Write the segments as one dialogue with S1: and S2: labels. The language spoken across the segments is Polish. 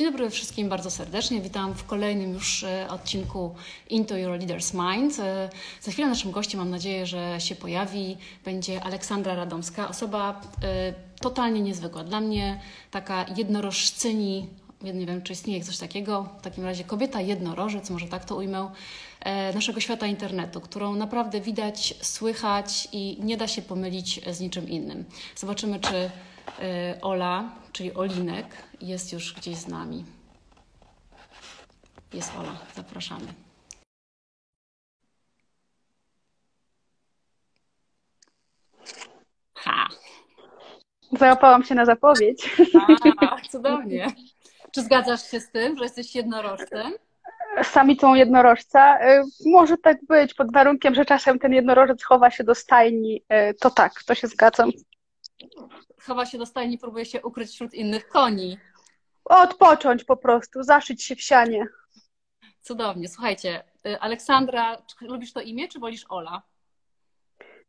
S1: Dzień dobry wszystkim bardzo serdecznie. Witam w kolejnym już e, odcinku Into Your Leader's Mind. E, za chwilę naszym gościem, mam nadzieję, że się pojawi, będzie Aleksandra Radomska. Osoba e, totalnie niezwykła. Dla mnie taka jednorożczyni, nie wiem, czy istnieje coś takiego, w takim razie kobieta jednorożec, może tak to ujmę, naszego świata internetu, którą naprawdę widać, słychać i nie da się pomylić z niczym innym. Zobaczymy, czy Ola, czyli Olinek, jest już gdzieś z nami. Jest Ola, zapraszamy. Ha!
S2: Załapałam się na zapowiedź.
S1: A, cudownie. Czy zgadzasz się z tym, że jesteś jednorożcem?
S2: Samicą jednorożca? Y, może tak być, pod warunkiem, że czasem ten jednorożec chowa się do stajni. Y, to tak, to się zgadzam.
S1: Chowa się do stajni, próbuje się ukryć wśród innych koni.
S2: Odpocząć po prostu, zaszyć się w sianie.
S1: Cudownie. Słuchajcie, y, Aleksandra, czy lubisz to imię, czy wolisz Ola?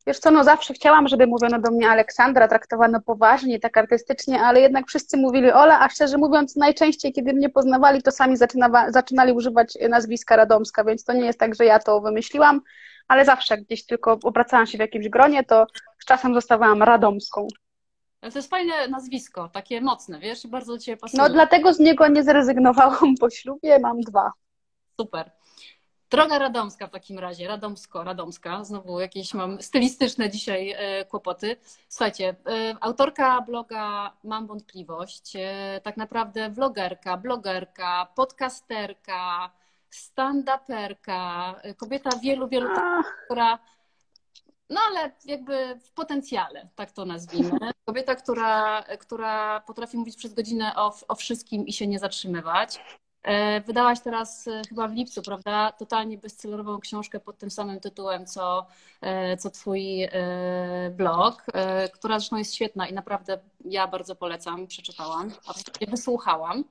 S2: Wiesz co, no zawsze chciałam, żeby mówiono do mnie Aleksandra, traktowano poważnie, tak artystycznie, ale jednak wszyscy mówili Ola, a szczerze mówiąc, najczęściej, kiedy mnie poznawali, to sami zaczynali używać nazwiska Radomska, więc to nie jest tak, że ja to wymyśliłam, ale zawsze gdzieś tylko obracałam się w jakimś gronie, to z czasem zostawałam Radomską.
S1: Ale to jest fajne nazwisko, takie mocne, wiesz, i bardzo do Ciebie pasuje.
S2: No dlatego z niego nie zrezygnowałam po ślubie, mam dwa.
S1: Super. Droga Radomska w takim razie, Radomsko, Radomska, znowu jakieś mam stylistyczne dzisiaj e, kłopoty. Słuchajcie, e, autorka bloga Mam Wątpliwość, e, tak naprawdę vlogerka, blogerka, podcasterka, stand-uperka, kobieta wielu, wielu, która no ale jakby w potencjale, tak to nazwijmy. Kobieta, która, która potrafi mówić przez godzinę o, o wszystkim i się nie zatrzymywać. E, wydałaś teraz e, chyba w lipcu, prawda, totalnie bezcelową książkę pod tym samym tytułem, co, e, co Twój blog, która zresztą jest świetna i naprawdę ja bardzo polecam, przeczytałam, a wysłuchałam,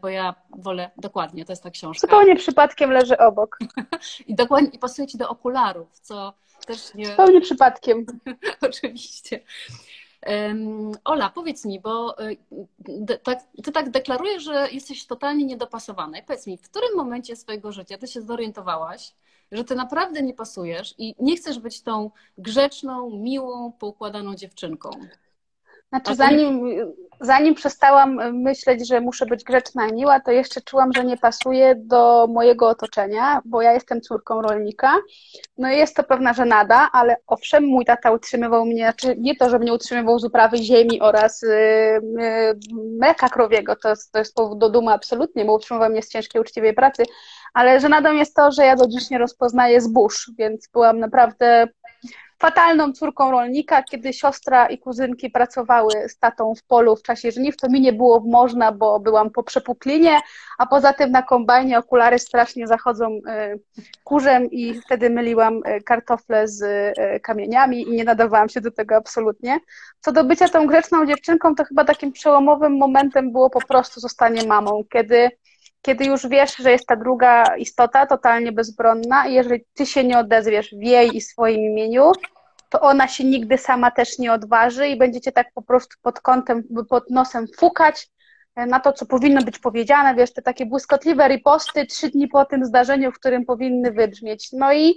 S1: bo ja wolę dokładnie, to jest ta książka.
S2: Zupełnie przypadkiem leży obok.
S1: I dokładnie i pasuje Ci do okularów, co też nie...
S2: Zupełnie przypadkiem.
S1: Oczywiście. Ola, powiedz mi, bo y, tak, ty tak deklarujesz, że jesteś totalnie niedopasowana. I powiedz mi, w którym momencie swojego życia ty się zorientowałaś, że ty naprawdę nie pasujesz i nie chcesz być tą grzeczną, miłą, poukładaną dziewczynką?
S2: Znaczy, zanim, zanim przestałam myśleć, że muszę być grzeczna i miła, to jeszcze czułam, że nie pasuje do mojego otoczenia, bo ja jestem córką rolnika. No i jest to pewna żenada, ale owszem, mój tata utrzymywał mnie, znaczy nie to, że mnie utrzymywał z uprawy ziemi oraz yy, yy, mleka krowiego, to, to jest powód do dumy absolutnie, bo utrzymywał mnie z ciężkiej, uczciwej pracy, ale żenadą jest to, że ja do dziś nie rozpoznaję zbóż, więc byłam naprawdę fatalną córką rolnika, kiedy siostra i kuzynki pracowały z tatą w polu w czasie żniw, to mi nie było można, bo byłam po przepuklinie, a poza tym na kombajnie okulary strasznie zachodzą e, kurzem i wtedy myliłam e, kartofle z e, kamieniami i nie nadawałam się do tego absolutnie. Co do bycia tą grzeczną dziewczynką, to chyba takim przełomowym momentem było po prostu zostanie mamą, kiedy kiedy już wiesz, że jest ta druga istota totalnie bezbronna i jeżeli ty się nie odezwiesz w jej i swoim imieniu, to ona się nigdy sama też nie odważy i będziecie tak po prostu pod kątem, pod nosem fukać e, na to, co powinno być powiedziane, wiesz, te takie błyskotliwe riposty trzy dni po tym zdarzeniu, w którym powinny wybrzmieć. No i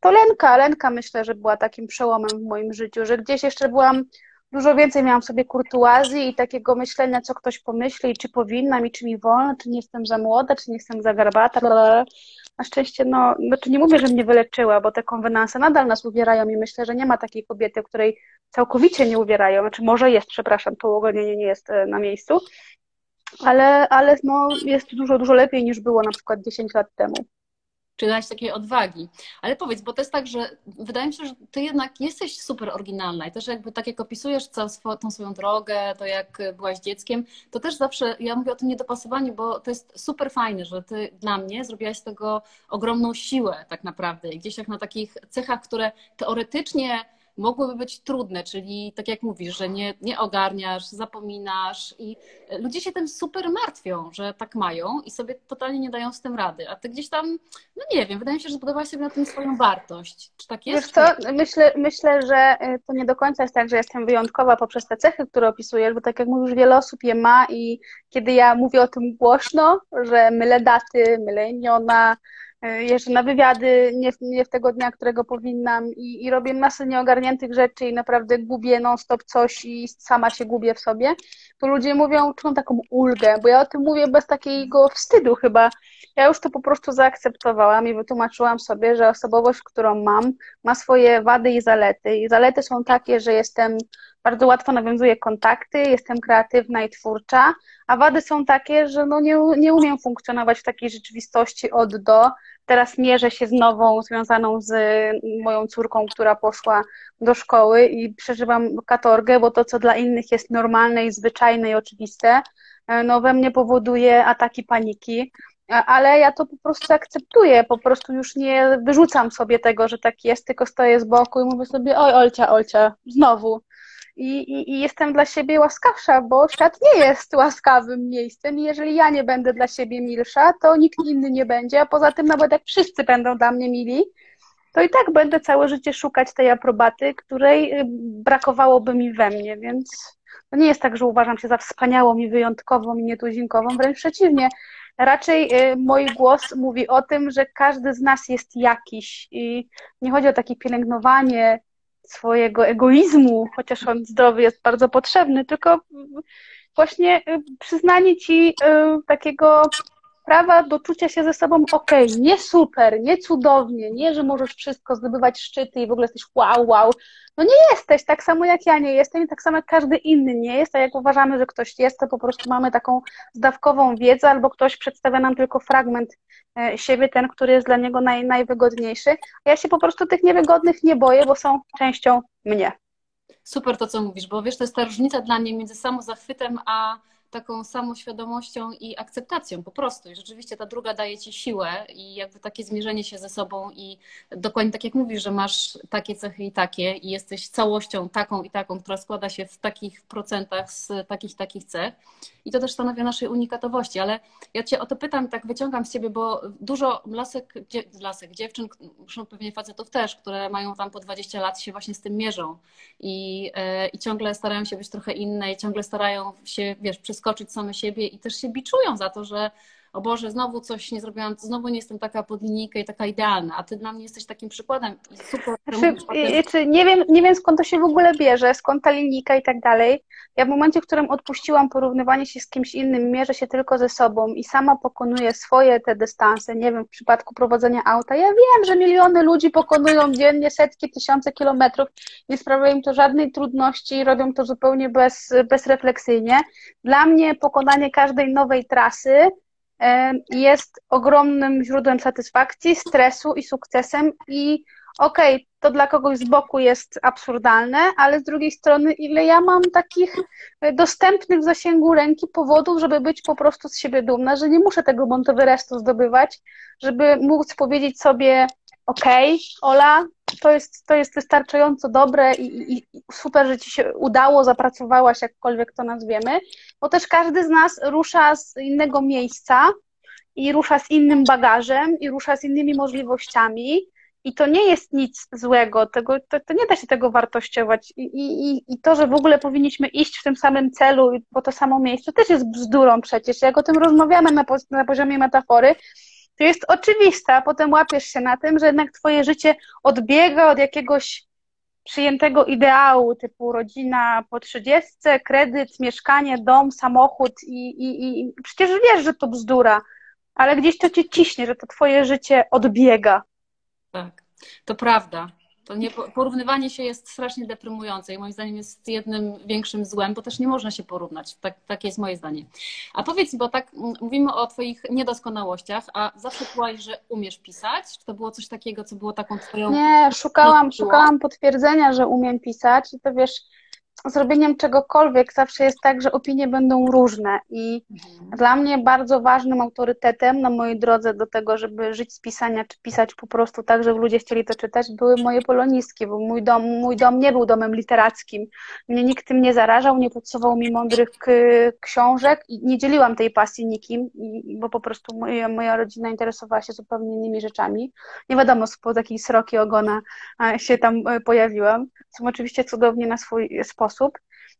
S2: to Lenka, Lenka myślę, że była takim przełomem w moim życiu, że gdzieś jeszcze byłam dużo więcej miałam sobie kurtuazji i takiego myślenia, co ktoś pomyśli, czy powinnam i czy mi wolno, czy nie jestem za młoda, czy nie jestem za garbata. Na szczęście, no, znaczy nie mówię, że mnie wyleczyła, bo te konwenanse nadal nas uwierają i myślę, że nie ma takiej kobiety, której całkowicie nie uwierają. Znaczy może jest, przepraszam, to uogólnienie nie jest e, na miejscu, ale, ale no, jest dużo, dużo lepiej niż było na przykład 10 lat temu
S1: czy dać takiej odwagi. Ale powiedz, bo to jest tak, że wydaje mi się, że ty jednak jesteś super oryginalna i też jakby tak jak opisujesz całą tą swoją drogę, to jak byłaś dzieckiem, to też zawsze, ja mówię o tym niedopasowaniu, bo to jest super fajne, że ty dla mnie zrobiłaś z tego ogromną siłę tak naprawdę i gdzieś tak na takich cechach, które teoretycznie mogłyby być trudne, czyli tak jak mówisz, że nie, nie ogarniasz, zapominasz i ludzie się tym super martwią, że tak mają i sobie totalnie nie dają z tym rady, a ty gdzieś tam, no nie wiem, wydaje mi się, że zbudowałaś sobie na tym swoją wartość. Czy tak jest?
S2: Wiesz co, myślę, myślę, że y, to nie do końca jest tak, że jestem wyjątkowa poprzez te cechy, które opisujesz, bo tak jak mówisz, wiele osób je ma i kiedy ja mówię o tym głośno, że mylę daty, mylę imiona, E, jeżdżę na wywiady nie, nie w tego dnia, którego powinnam i, i robię masę nieogarniętych rzeczy i naprawdę gubię non-stop coś i sama się gubię w sobie, to ludzie mówią, czują taką ulgę, bo ja o tym mówię bez takiego wstydu chyba. Ja już to po prostu zaakceptowałam i wytłumaczyłam sobie, że osobowość, którą mam, ma swoje wady i zalety. I zalety są takie, że jestem bardzo łatwo nawiązuję kontakty, jestem kreatywna i twórcza, a wady są takie, że no nie, nie umiem funkcjonować w takiej rzeczywistości od do. Teraz mierzę się z nową, związaną z moją córką, która poszła do szkoły i przeżywam katorgę, bo to, co dla innych jest normalne i zwyczajne i oczywiste, e, no we mnie powoduje ataki paniki. Ale ja to po prostu akceptuję, po prostu już nie wyrzucam sobie tego, że tak jest, tylko stoję z boku i mówię sobie, oj Olcia, Olcia, znowu, i, i, i jestem dla siebie łaskawsza, bo świat nie jest łaskawym miejscem. I jeżeli ja nie będę dla siebie milsza, to nikt inny nie będzie, a poza tym nawet jak wszyscy będą dla mnie mili, to i tak będę całe życie szukać tej aprobaty, której y, brakowałoby mi we mnie, więc to nie jest tak, że uważam się za wspaniałą i wyjątkową i nietuzinkową, wręcz przeciwnie. Raczej y, mój głos mówi o tym, że każdy z nas jest jakiś. I nie chodzi o takie pielęgnowanie swojego egoizmu, chociaż on zdrowy jest bardzo potrzebny, tylko właśnie y, przyznanie ci y, takiego prawa do czucia się ze sobą ok, nie super, nie cudownie, nie, że możesz wszystko zdobywać szczyty i w ogóle jesteś wow, wow. No nie jesteś, tak samo jak ja nie jestem i tak samo jak każdy inny nie jest, a jak uważamy, że ktoś jest, to po prostu mamy taką zdawkową wiedzę albo ktoś przedstawia nam tylko fragment e, siebie, ten, który jest dla niego naj, najwygodniejszy. Ja się po prostu tych niewygodnych nie boję, bo są częścią mnie.
S1: Super to, co mówisz, bo wiesz, to jest ta różnica dla mnie między samozachwytem a taką samoświadomością i akceptacją po prostu. I rzeczywiście ta druga daje ci siłę i jakby takie zmierzenie się ze sobą i dokładnie tak jak mówisz, że masz takie cechy i takie i jesteś całością taką i taką, która składa się w takich procentach z takich takich cech. I to też stanowi naszej unikatowości, ale ja cię o to pytam, tak wyciągam z ciebie, bo dużo lasek, lasek dziewczyn, zresztą pewnie facetów też, które mają tam po 20 lat się właśnie z tym mierzą i, e, i ciągle starają się być trochę inne i ciągle starają się, wiesz, przez przeskoczyć same siebie i też się biczują za to, że o Boże, znowu coś nie zrobiłam, znowu nie jestem taka pod linijkę i taka idealna, a ty dla mnie jesteś takim przykładem i super.
S2: Czy, czy, nie, wiem, nie wiem skąd to się w ogóle bierze, skąd ta linijka i tak dalej. Ja w momencie, w którym odpuściłam porównywanie się z kimś innym, mierzę się tylko ze sobą i sama pokonuję swoje te dystanse, nie wiem, w przypadku prowadzenia auta, ja wiem, że miliony ludzi pokonują dziennie setki, tysiące kilometrów, nie sprawia im to żadnej trudności, robią to zupełnie bez, bezrefleksyjnie. Dla mnie pokonanie każdej nowej trasy jest ogromnym źródłem satysfakcji, stresu i sukcesem i okej, okay, to dla kogoś z boku jest absurdalne, ale z drugiej strony, ile ja mam takich e, dostępnych w zasięgu ręki powodów, żeby być po prostu z siebie dumna, że nie muszę tego Monteverestu zdobywać, żeby móc powiedzieć sobie, okej, okay, Ola, to jest, to jest wystarczająco dobre i, i, super, że ci się udało, zapracowałaś, jakkolwiek to nazwiemy, bo też każdy z nas rusza z innego miejsca i rusza z innym bagażem i rusza z innymi możliwościami. I to nie jest nic złego, tego, to, to nie da się tego wartościować. I, i, I to, że w ogóle powinniśmy iść w tym samym celu, po to samo miejsce, też jest bzdurą przecież. Jak o tym rozmawiamy na, na poziomie metafory, to jest oczywiste, a potem łapiesz się na tym, że jednak twoje życie odbiega od jakiegoś przyjętego ideału, typu rodzina po trzydziestce, kredyt, mieszkanie, dom, samochód i, i, i przecież wiesz, że to bzdura, ale gdzieś to cię ciśnie, że to twoje życie odbiega.
S1: Tak, to prawda. To nie, porównywanie się jest strasznie deprymujące i moim zdaniem jest jednym większym złem, bo też nie można się porównać. Tak, takie jest moje zdanie. A powiedz mi, bo tak mówimy o Twoich niedoskonałościach, a zawsze czułaś, że umiesz pisać? Czy to było coś takiego, co było taką Twoją.
S2: Nie, szukałam, szukałam potwierdzenia, że umiem pisać i to wiesz. Zrobieniem czegokolwiek zawsze jest tak, że opinie będą różne i mhm. dla mnie bardzo ważnym autorytetem na mojej drodze do tego, żeby żyć z pisania, czy pisać po prostu tak, żeby ludzie chcieli to czytać, były moje polonistki, bo mój dom, mój dom nie był domem literackim. Mnie nikt tym nie zarażał, nie podsuwał mi mądrych książek i nie dzieliłam tej pasji nikim, bo po prostu moja, moja rodzina interesowała się zupełnie innymi rzeczami. Nie wiadomo, po takiej sroki ogona się tam e, pojawiłam. Są oczywiście cudownie na swój sposób.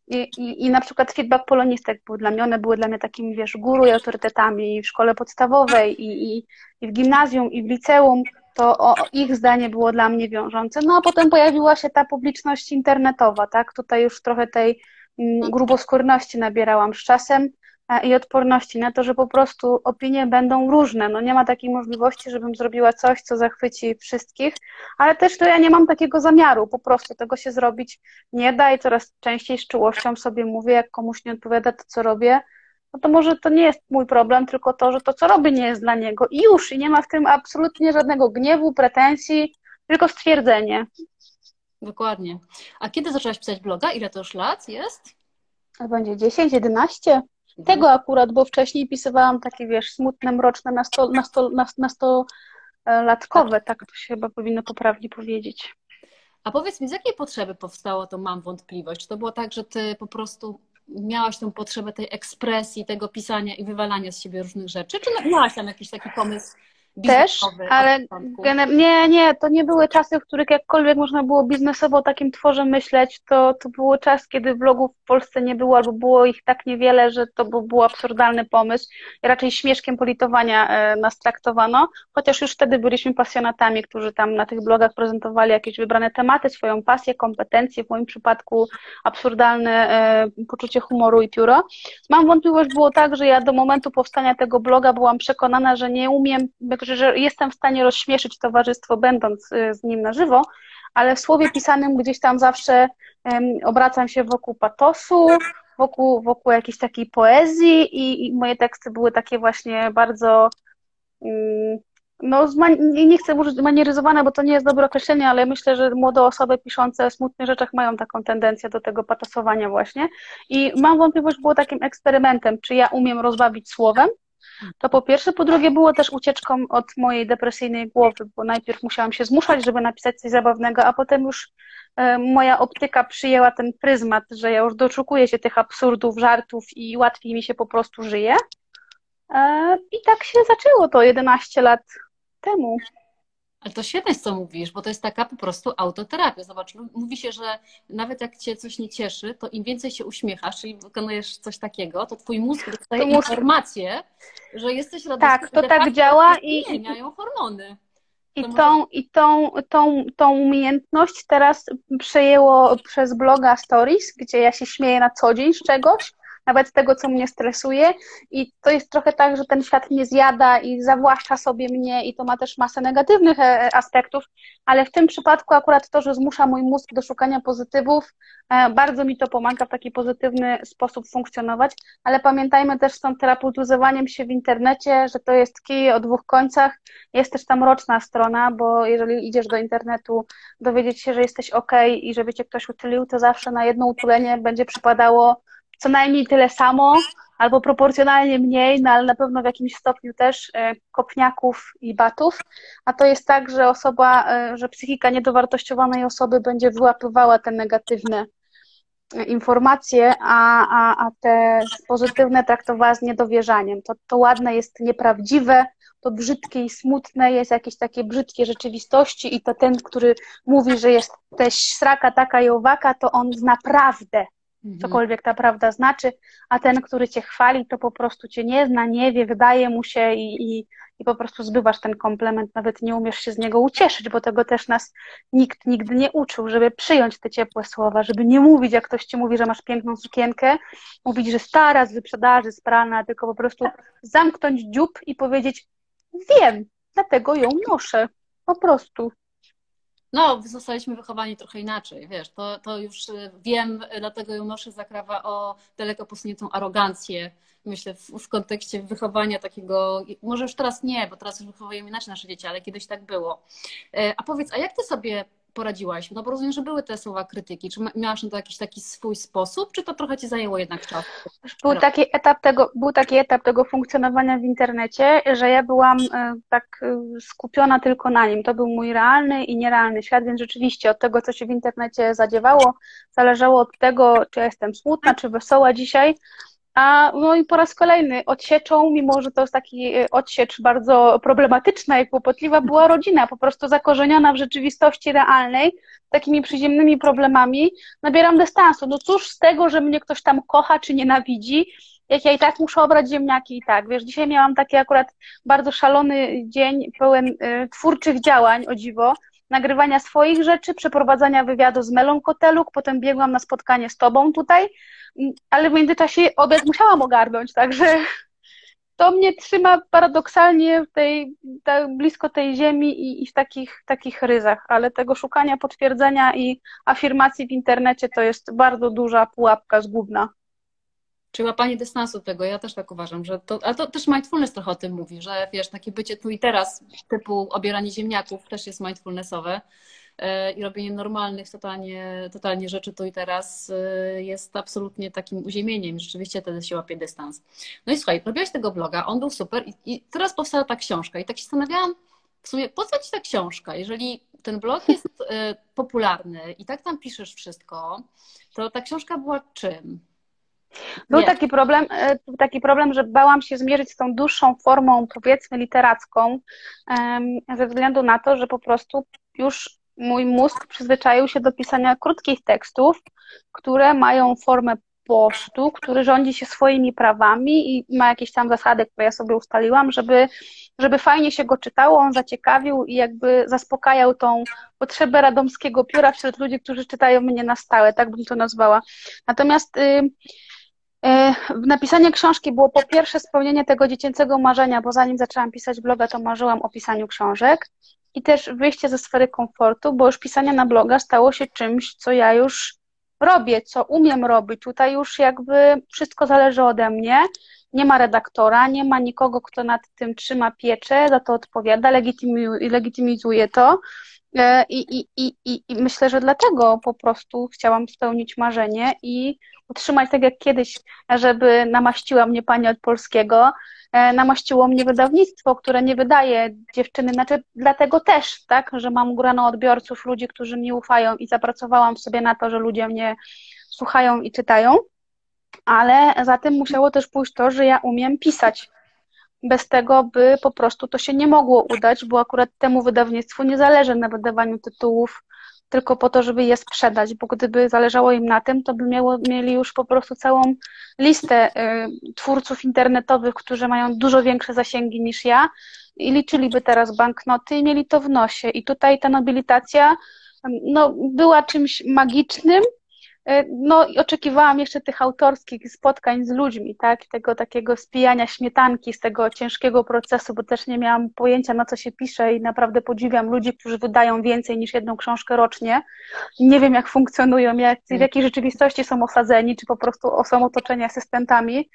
S2: I, i, I na przykład feedback polonistek był dla mnie, one były dla mnie takimi, wiesz, guru i autorytetami w szkole podstawowej i, i, i w gimnazjum i w liceum, to o, ich zdanie było dla mnie wiążące. No a potem pojawiła się ta publiczność internetowa, tak? Tutaj już trochę tej mm, gruboskórności nabierałam z czasem i odporności na to, że po prostu opinie będą różne. No nie ma takiej możliwości, żebym zrobiła coś, co zachwyci wszystkich, ale też to ja nie mam takiego zamiaru, po prostu tego się zrobić nie da i coraz częściej z czułością sobie mówię, jak komuś nie odpowiada to, co robię, no to może to nie jest mój problem, tylko to, że to, co robię, nie jest dla niego. I już, i nie ma w tym absolutnie żadnego gniewu, pretensji, tylko stwierdzenie.
S1: Dokładnie. A kiedy zaczęłaś pisać bloga? Ile to już lat jest?
S2: Będzie 10, 11. Tego akurat, bo wcześniej pisywałam takie, wiesz, smutne, mroczne, nasto, nasto, nastolatkowe, tak to się chyba powinno poprawnie powiedzieć.
S1: A powiedz mi, z jakiej potrzeby powstało to Mam Wątpliwość? Czy to było tak, że ty po prostu miałaś tą potrzebę tej ekspresji, tego pisania i wywalania z siebie różnych rzeczy? Czy miałaś tam jakiś taki pomysł
S2: też, ale nie, nie, to nie były czasy, w których jakkolwiek można było biznesowo o takim tworze myśleć, to, to było czas, kiedy vlogów w Polsce nie było, albo było ich tak niewiele, że to był absurdalny pomysł. Raczej śmieszkiem politowania e, nas traktowano, chociaż już wtedy byliśmy pasjonatami, którzy tam na tych blogach prezentowali jakieś wybrane tematy, swoją pasję, kompetencje, w moim przypadku absurdalne e, poczucie humoru i pióro. Mam wątpliwość, było tak, że ja do momentu powstania tego bloga byłam przekonana, że nie umiem, że jestem w stanie rozśmieszyć towarzystwo, będąc y, z nim na żywo, ale w słowie pisanym gdzieś tam zawsze obracam się wokół patosu, wokół, wokół jakiejś takiej poezji i, i moje teksty były takie właśnie bardzo um, no, nie chcę użyć manieryzowane, bo to nie jest dobre określenie, ale myślę, że młode osoby piszące o smutnych rzeczach mają taką tendencję do tego patosowania właśnie. I mam wątpliwość, było takim eksperymentem, czy ja umiem rozbawić słowem, to po pierwsze, po drugie było też ucieczką od mojej depresyjnej głowy, bo najpierw musiałam się zmuszać, żeby napisać coś zabawnego, a potem już e, moja optyka przyjęła ten pryzmat, że ja już doczukuję się tych absurdów, żartów i łatwiej mi się po prostu żyje. E, I tak się zaczęło to 11 lat temu.
S1: Ale to świetne jest, co mówisz, bo to jest taka po prostu autoterapia. Zobacz, mówi się, że nawet jak cię coś nie cieszy, to im więcej się uśmiechasz, czyli wykonujesz coś takiego, to twój mózg dostaje to informację, że jesteś radosny.
S2: Tak, to tak działa i
S1: zmieniają hormony.
S2: I tą, i tą, tą, tą umiejętność teraz przejęło przez bloga Stories, gdzie ja się śmieję na co dzień z czegoś, nawet tego, co mnie stresuje. I to jest trochę tak, że ten świat mnie zjada i zawłaszcza sobie mnie, i to ma też masę negatywnych e, aspektów, ale w tym przypadku akurat to, że zmusza mój mózg do szukania pozytywów, e, bardzo mi to pomaga w taki pozytywny sposób funkcjonować. Ale pamiętajmy też z tą terapeutyzowaniem się w internecie, że to jest kij o dwóch końcach. Jest też tam roczna strona, bo jeżeli idziesz do internetu, dowiedzieć się, że jesteś ok i żeby cię ktoś utylił, to zawsze na jedno utulenie będzie przypadało co najmniej tyle samo, albo proporcjonalnie mniej, no ale na pewno w jakimś stopniu też e, kopniaków i batów. A to jest tak, że osoba, e, że psychika niedowartościowanej osoby będzie wyłapywała te negatywne e, informacje, a, a, a te pozytywne traktowała z niedowierzaniem. To, to ładne jest nieprawdziwe, to brzydkie i smutne jest jakieś takie brzydkie rzeczywistości i to ten, który mówi, że jesteś sraka taka i owaka, to on naprawdę. Cokolwiek ta prawda znaczy, a ten, który cię chwali, to po prostu cię nie zna, nie wie, wydaje mu się i, i, i po prostu zbywasz ten komplement, nawet nie umiesz się z niego ucieszyć, bo tego też nas nikt nigdy nie uczył, żeby przyjąć te ciepłe słowa, żeby nie mówić, jak ktoś ci mówi, że masz piękną sukienkę, mówić, że stara, z wyprzedaży, sprana, tylko po prostu zamknąć dziób i powiedzieć, wiem, dlatego ją noszę, po prostu.
S1: No, zostaliśmy wychowani trochę inaczej, wiesz, to, to już y, wiem, dlatego ją noszę zakrawa o daleko posuniętą arogancję, myślę, w, w, kontekście wychowania takiego, może już teraz nie, bo teraz już wychowujemy inaczej nasze dzieci, ale kiedyś tak było. E, a powiedz, a jak ty sobie poradziłaś? No bo rozumiem, że były te słowa krytyki. Czy miałaś na to jakiś taki swój sposób, czy to trochę ci zajęło jednak czas?
S2: Był taki etap tego, był taki etap tego funkcjonowania w internecie, że ja byłam e, tak e, skupiona tylko na nim. To był mój realny i nierealny świat, więc rzeczywiście od tego, co się w internecie zadziewało, zależało od tego, czy ja jestem smutna, czy wesoła dzisiaj, a no i po raz kolejny odsieczą, mimo że to jest taki e, odsiecz bardzo problematyczna i kłopotliwa, była rodzina, po prostu zakorzeniona w rzeczywistości realnej, takimi przyziemnymi problemami. Nabieram dystansu. No cóż z tego, że mnie ktoś tam kocha czy nienawidzi, jak ja i tak muszę obrać ziemniaki i tak. Wiesz, dzisiaj miałam taki akurat bardzo szalony dzień, pełen y, twórczych działań, o dziwo, nagrywania swoich rzeczy, przeprowadzania wywiadu z Melą Koteluk, potem biegłam na spotkanie z tobą tutaj, ale w międzyczasie obiad musiałam ogarnąć, także to mnie trzyma paradoksalnie w tej, tak blisko tej ziemi i, i w takich, takich ryzach, ale tego szukania potwierdzenia i afirmacji w internecie to jest bardzo duża pułapka zgubna.
S1: Czyli łapanie dystansu tego, ja też tak uważam, że to, ale to też mindfulness trochę o tym mówi, że wiesz, takie bycie tu i teraz, typu obieranie ziemniaków też jest mindfulnessowe e, i robienie normalnych totalnie, totalnie rzeczy tu i teraz e, jest absolutnie takim uziemieniem. Rzeczywiście wtedy się łapie dystans. No i słuchaj, robiłaś tego bloga, on był super i, i teraz powstała ta książka i tak się zastanawiałam, w sumie po co ci ta książka? Jeżeli ten blog jest e, popularny i tak tam piszesz wszystko, to ta książka była czym?
S2: Był taki problem, e, taki problem, że bałam się zmierzyć z tą dłuższą formą, powiedzmy, literacką, ze względu na to, że po prostu już mój mózg przyzwyczaił się do pisania krótkich tekstów, które mają formę postu, który rządzi się swoimi prawami i ma jakieś tam zasady, które ja sobie ustaliłam, żeby, żeby fajnie się go czytało, on zaciekawił i jakby zaspokajał tą potrzebę radomskiego pióra wśród ludzi, którzy czytają mnie na stałe, tak bym to nazwała. Natomiast y, napisanie książki było po pierwsze spełnienie tego dziecięcego marzenia, bo zanim zaczęłam pisać bloga, to marzyłam o pisaniu książek i też wyjście ze sfery komfortu, bo już pisanie na bloga stało się czymś, co ja już robię, co umiem robić. Tutaj już jakby wszystko zależy ode mnie. Nie ma redaktora, nie ma nikogo, kto nad tym trzyma pieczę, za to odpowiada, legitymizuje to. E, I, i, i, i, I myślę, że dlatego po prostu chciałam spełnić marzenie i utrzymać tak jak kiedyś, żeby namaściła mnie pani od polskiego, e, namaściło mnie wydawnictwo, które nie wydaje dziewczyny, znaczy dlatego też, tak, że mam grono odbiorców, ludzi, którzy mi ufają i zapracowałam sobie na to, że ludzie mnie słuchają i czytają, ale za tym musiało też pójść to, że ja umiem pisać. Bez tego by po prostu to się nie mogło udać, bo akurat temu wydawnictwu nie zależy na wydawaniu tytułów tylko po to, żeby je sprzedać, bo gdyby zależało im na tym, to by miało, mieli już po prostu całą listę y, twórców internetowych, którzy mają dużo większe zasięgi niż ja i liczyliby teraz banknoty i mieli to w nosie. I tutaj ta nobilitacja no, była czymś magicznym, no i oczekiwałam jeszcze tych autorskich spotkań z ludźmi, tak, tego takiego spijania śmietanki z tego ciężkiego procesu, bo też nie miałam pojęcia na co się pisze i naprawdę podziwiam ludzi, którzy wydają więcej niż jedną książkę rocznie. Nie wiem jak funkcjonują, jak, w jakiej rzeczywistości są osadzeni, czy po prostu są otoczeni asystentami,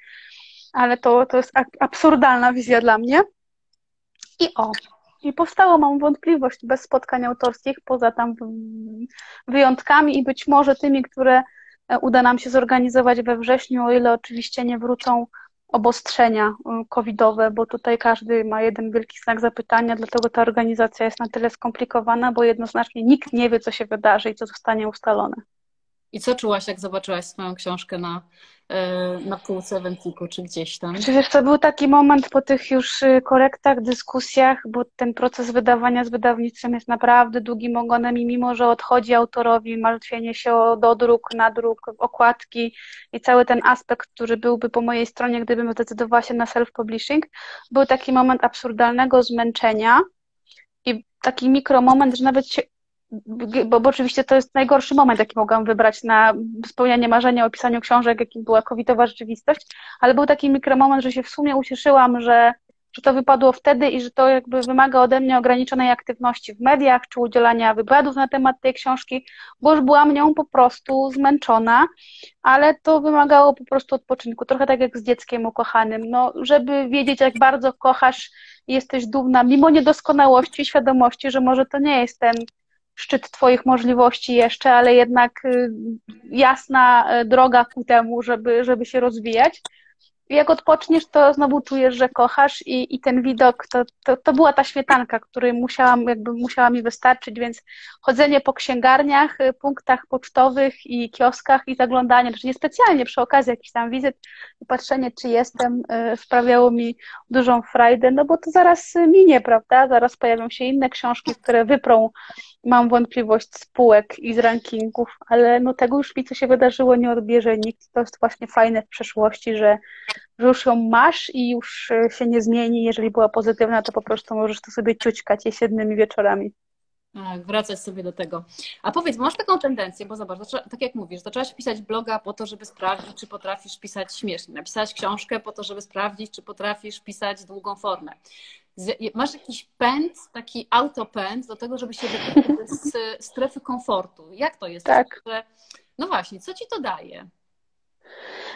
S2: ale to, to jest absurdalna wizja dla mnie. I o, i powstało, mam wątpliwość, bez spotkań autorskich, poza tam wyjątkami i być może tymi, które e, uda nam się zorganizować we wrześniu, o ile oczywiście nie wrócą obostrzenia e, covidowe, bo tutaj każdy ma jeden wielki znak zapytania, dlatego ta organizacja jest na tyle skomplikowana, bo jednoznacznie nikt nie wie, co się wydarzy i co zostanie ustalone.
S1: I co czułaś, jak zobaczyłaś swoją książkę na, e, na półce Wentiku, czy gdzieś tam?
S2: Czy wiesz, to był taki moment po tych już y, korektach, dyskusjach, bo ten proces wydawania z wydawnictwem jest naprawdę długim ogonem i mimo, że odchodzi autorowi martwienie się o dodruk, nadruk, okładki i cały ten aspekt, który byłby po mojej stronie, gdybym zdecydowała się na self-publishing, był taki moment absurdalnego zmęczenia i taki mikromoment, że nawet się bo, bo oczywiście to jest najgorszy moment, jaki mogłam wybrać na spełnianie marzenia o pisaniu książek, jakim była covidowa rzeczywistość, ale był taki mikromoment, że się w sumie ucieszyłam, że, że to wypadło wtedy i że to jakby wymaga ode mnie ograniczonej aktywności w mediach, czy udzielania wywiadów na temat tej książki, bo już byłam nią po prostu zmęczona, ale to wymagało po prostu odpoczynku, trochę tak jak z dzieckiem ukochanym, no, żeby wiedzieć, jak bardzo kochasz jesteś dumna, mimo niedoskonałości, świadomości, że może to nie jest ten szczyt Twoich możliwości jeszcze, ale jednak y, jasna droga ku temu, żeby, żeby się rozwijać jak odpoczniesz, to znowu czujesz, że kochasz i, i ten widok, to, to, to była ta śmietanka, której musiałam, jakby musiała mi wystarczyć, więc chodzenie po księgarniach, punktach pocztowych i kioskach i zaglądanie, znaczy niespecjalnie przy okazji jakichś tam wizyt i patrzenie, czy jestem, y, sprawiało mi dużą frajdę, no bo to zaraz minie, prawda? Zaraz pojawią się inne książki, które wyprą mam wątpliwość spółek i z rankingów, ale no tego już mi, co się wydarzyło, nie odbierze nikt. To jest właśnie fajne w przeszłości, że, że już ją masz i już e, się nie zmieni. Jeżeli była pozytywna, to po prostu możesz to sobie ciućkać jesiennymi wieczorami.
S1: Tak, wracać sobie do tego. A powiedz, masz taką tendencję, bo zobacz, tak jak mówisz, zaczęłaś pisać bloga po to, żeby sprawdzić, czy potrafisz pisać śmiesznie. Napisać książkę po to, żeby sprawdzić, czy potrafisz pisać długą formę masz jakiś pęd, taki autopęd do tego, żeby się wyprowadzić z strefy komfortu. Jak to jest?
S2: Tak.
S1: No właśnie, co ci to daje?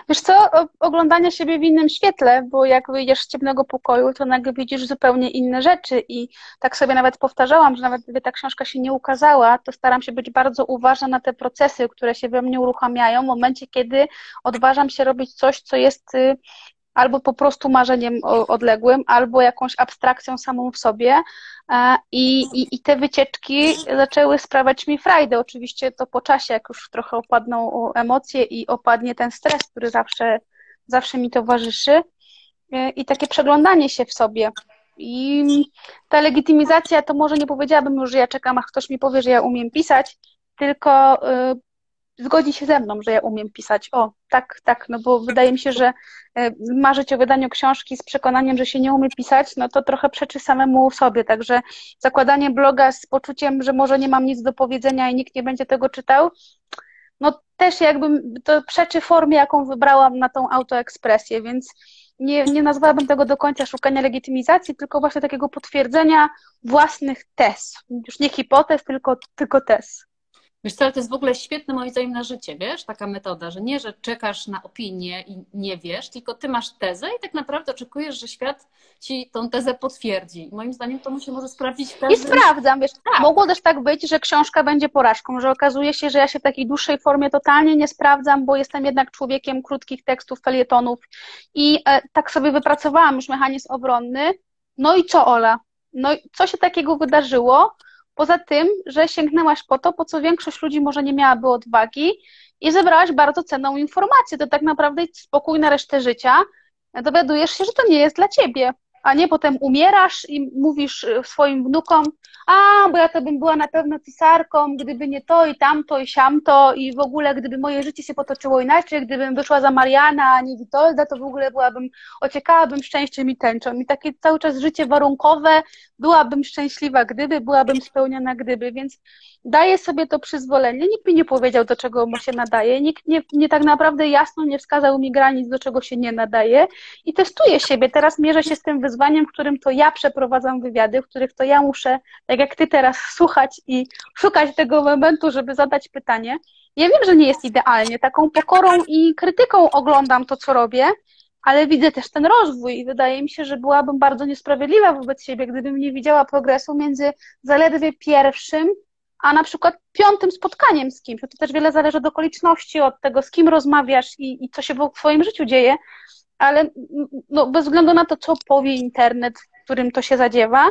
S2: Wiesz co, oglądanie siebie w innym świetle, bo jak wyjdziesz z ciemnego pokoju, to nagle widzisz zupełnie inne rzeczy i tak sobie nawet powtarzałam, że nawet gdyby ta książka się nie ukazała, to staram się być bardzo uważna na te procesy, które się we mnie uruchamiają w momencie, kiedy odważam się robić coś, co jest y, albo po prostu marzeniem odległym, albo jakąś abstrakcją samą w sobie. E, I, i, I te wycieczki zaczęły sprawiać mi frajdę. Oczywiście to po czasie, jak już trochę opadną emocje i opadnie ten stres, który zawsze, zawsze mi towarzyszy. E, I takie przeglądanie się w sobie. I ta legitymizacja, to może nie powiedziałabym już, że ja czekam, aż ktoś mi powie, że ja umiem pisać, tylko y, zgodzi się ze mną, że ja umiem pisać. O, tak, tak, no bo wydaje mi się, że e, marzyć o wydaniu książki z przekonaniem, że się nie umie pisać, no to trochę przeczy samemu sobie. Także zakładanie bloga z poczuciem, że może nie mam nic do powiedzenia i nikt nie będzie tego czytał, no też jakby to przeczy formie, jaką wybrałam na tą autoekspresję, więc nie, nie nazwałabym tego do końca szukania legitymizacji, tylko właśnie takiego potwierdzenia własnych tez. Już nie hipotez, tylko, tylko tez.
S1: Wiesz co, ale to jest w ogóle świetne moim zdaniem na życie, wiesz, taka metoda, że nie, że czekasz na opinię i nie wiesz, tylko ty masz tezę i tak naprawdę oczekujesz, że świat ci tą tezę potwierdzi. moim zdaniem to musi może sprawdzić
S2: każdy. I sprawdzam, wiesz, tak. mogło też tak być, że książka będzie porażką, że okazuje się, że ja się w takiej dłuższej formie totalnie nie sprawdzam, bo jestem jednak człowiekiem krótkich tekstów, felietonów i e, tak sobie wypracowałam już mechanizm obronny. No i co, Ola? No i co się takiego wydarzyło? Poza tym, że sięgnęłaś po to, po co większość ludzi może nie miałaby odwagi i zebrałaś bardzo cenną informację. To tak naprawdę spokój na resztę życia. Dowiadujesz się, że to nie jest dla ciebie a nie potem umierasz i mówisz y, swoim wnukom, a, bo ja to bym była na pewno pisarką, gdyby nie to i tamto i siamto i w ogóle gdyby moje życie się potoczyło inaczej, gdybym wyszła za Mariana, a nie Witolda, to w ogóle byłabym, ociekałabym szczęściem i tęczą. I takie cały czas życie warunkowe, byłabym szczęśliwa gdyby, byłabym spełniona gdyby, więc daję sobie to przyzwolenie. Nikt mi nie powiedział, do czego mu się nadaje, nikt nie, nie tak naprawdę jasno nie wskazał mi granic, do czego się nie nadaje i testuję siebie. Teraz mierzę się z tym wyzwaniem, w którym to ja przeprowadzam wywiady, w których to ja muszę, tak jak ty teraz, słuchać i szukać tego momentu, żeby zadać pytanie. Ja wiem, że nie jest idealnie. Taką pokorą i krytyką oglądam to, co robię, ale widzę też ten rozwój i wydaje mi się, że byłabym bardzo niesprawiedliwa wobec siebie, gdybym nie widziała progresu między zaledwie pierwszym a na przykład piątym spotkaniem z kimś. To też wiele zależy od okoliczności, od tego, z kim rozmawiasz i, i co się w Twoim życiu dzieje, ale no, bez względu na to, co powie internet, w którym to się zadziewa,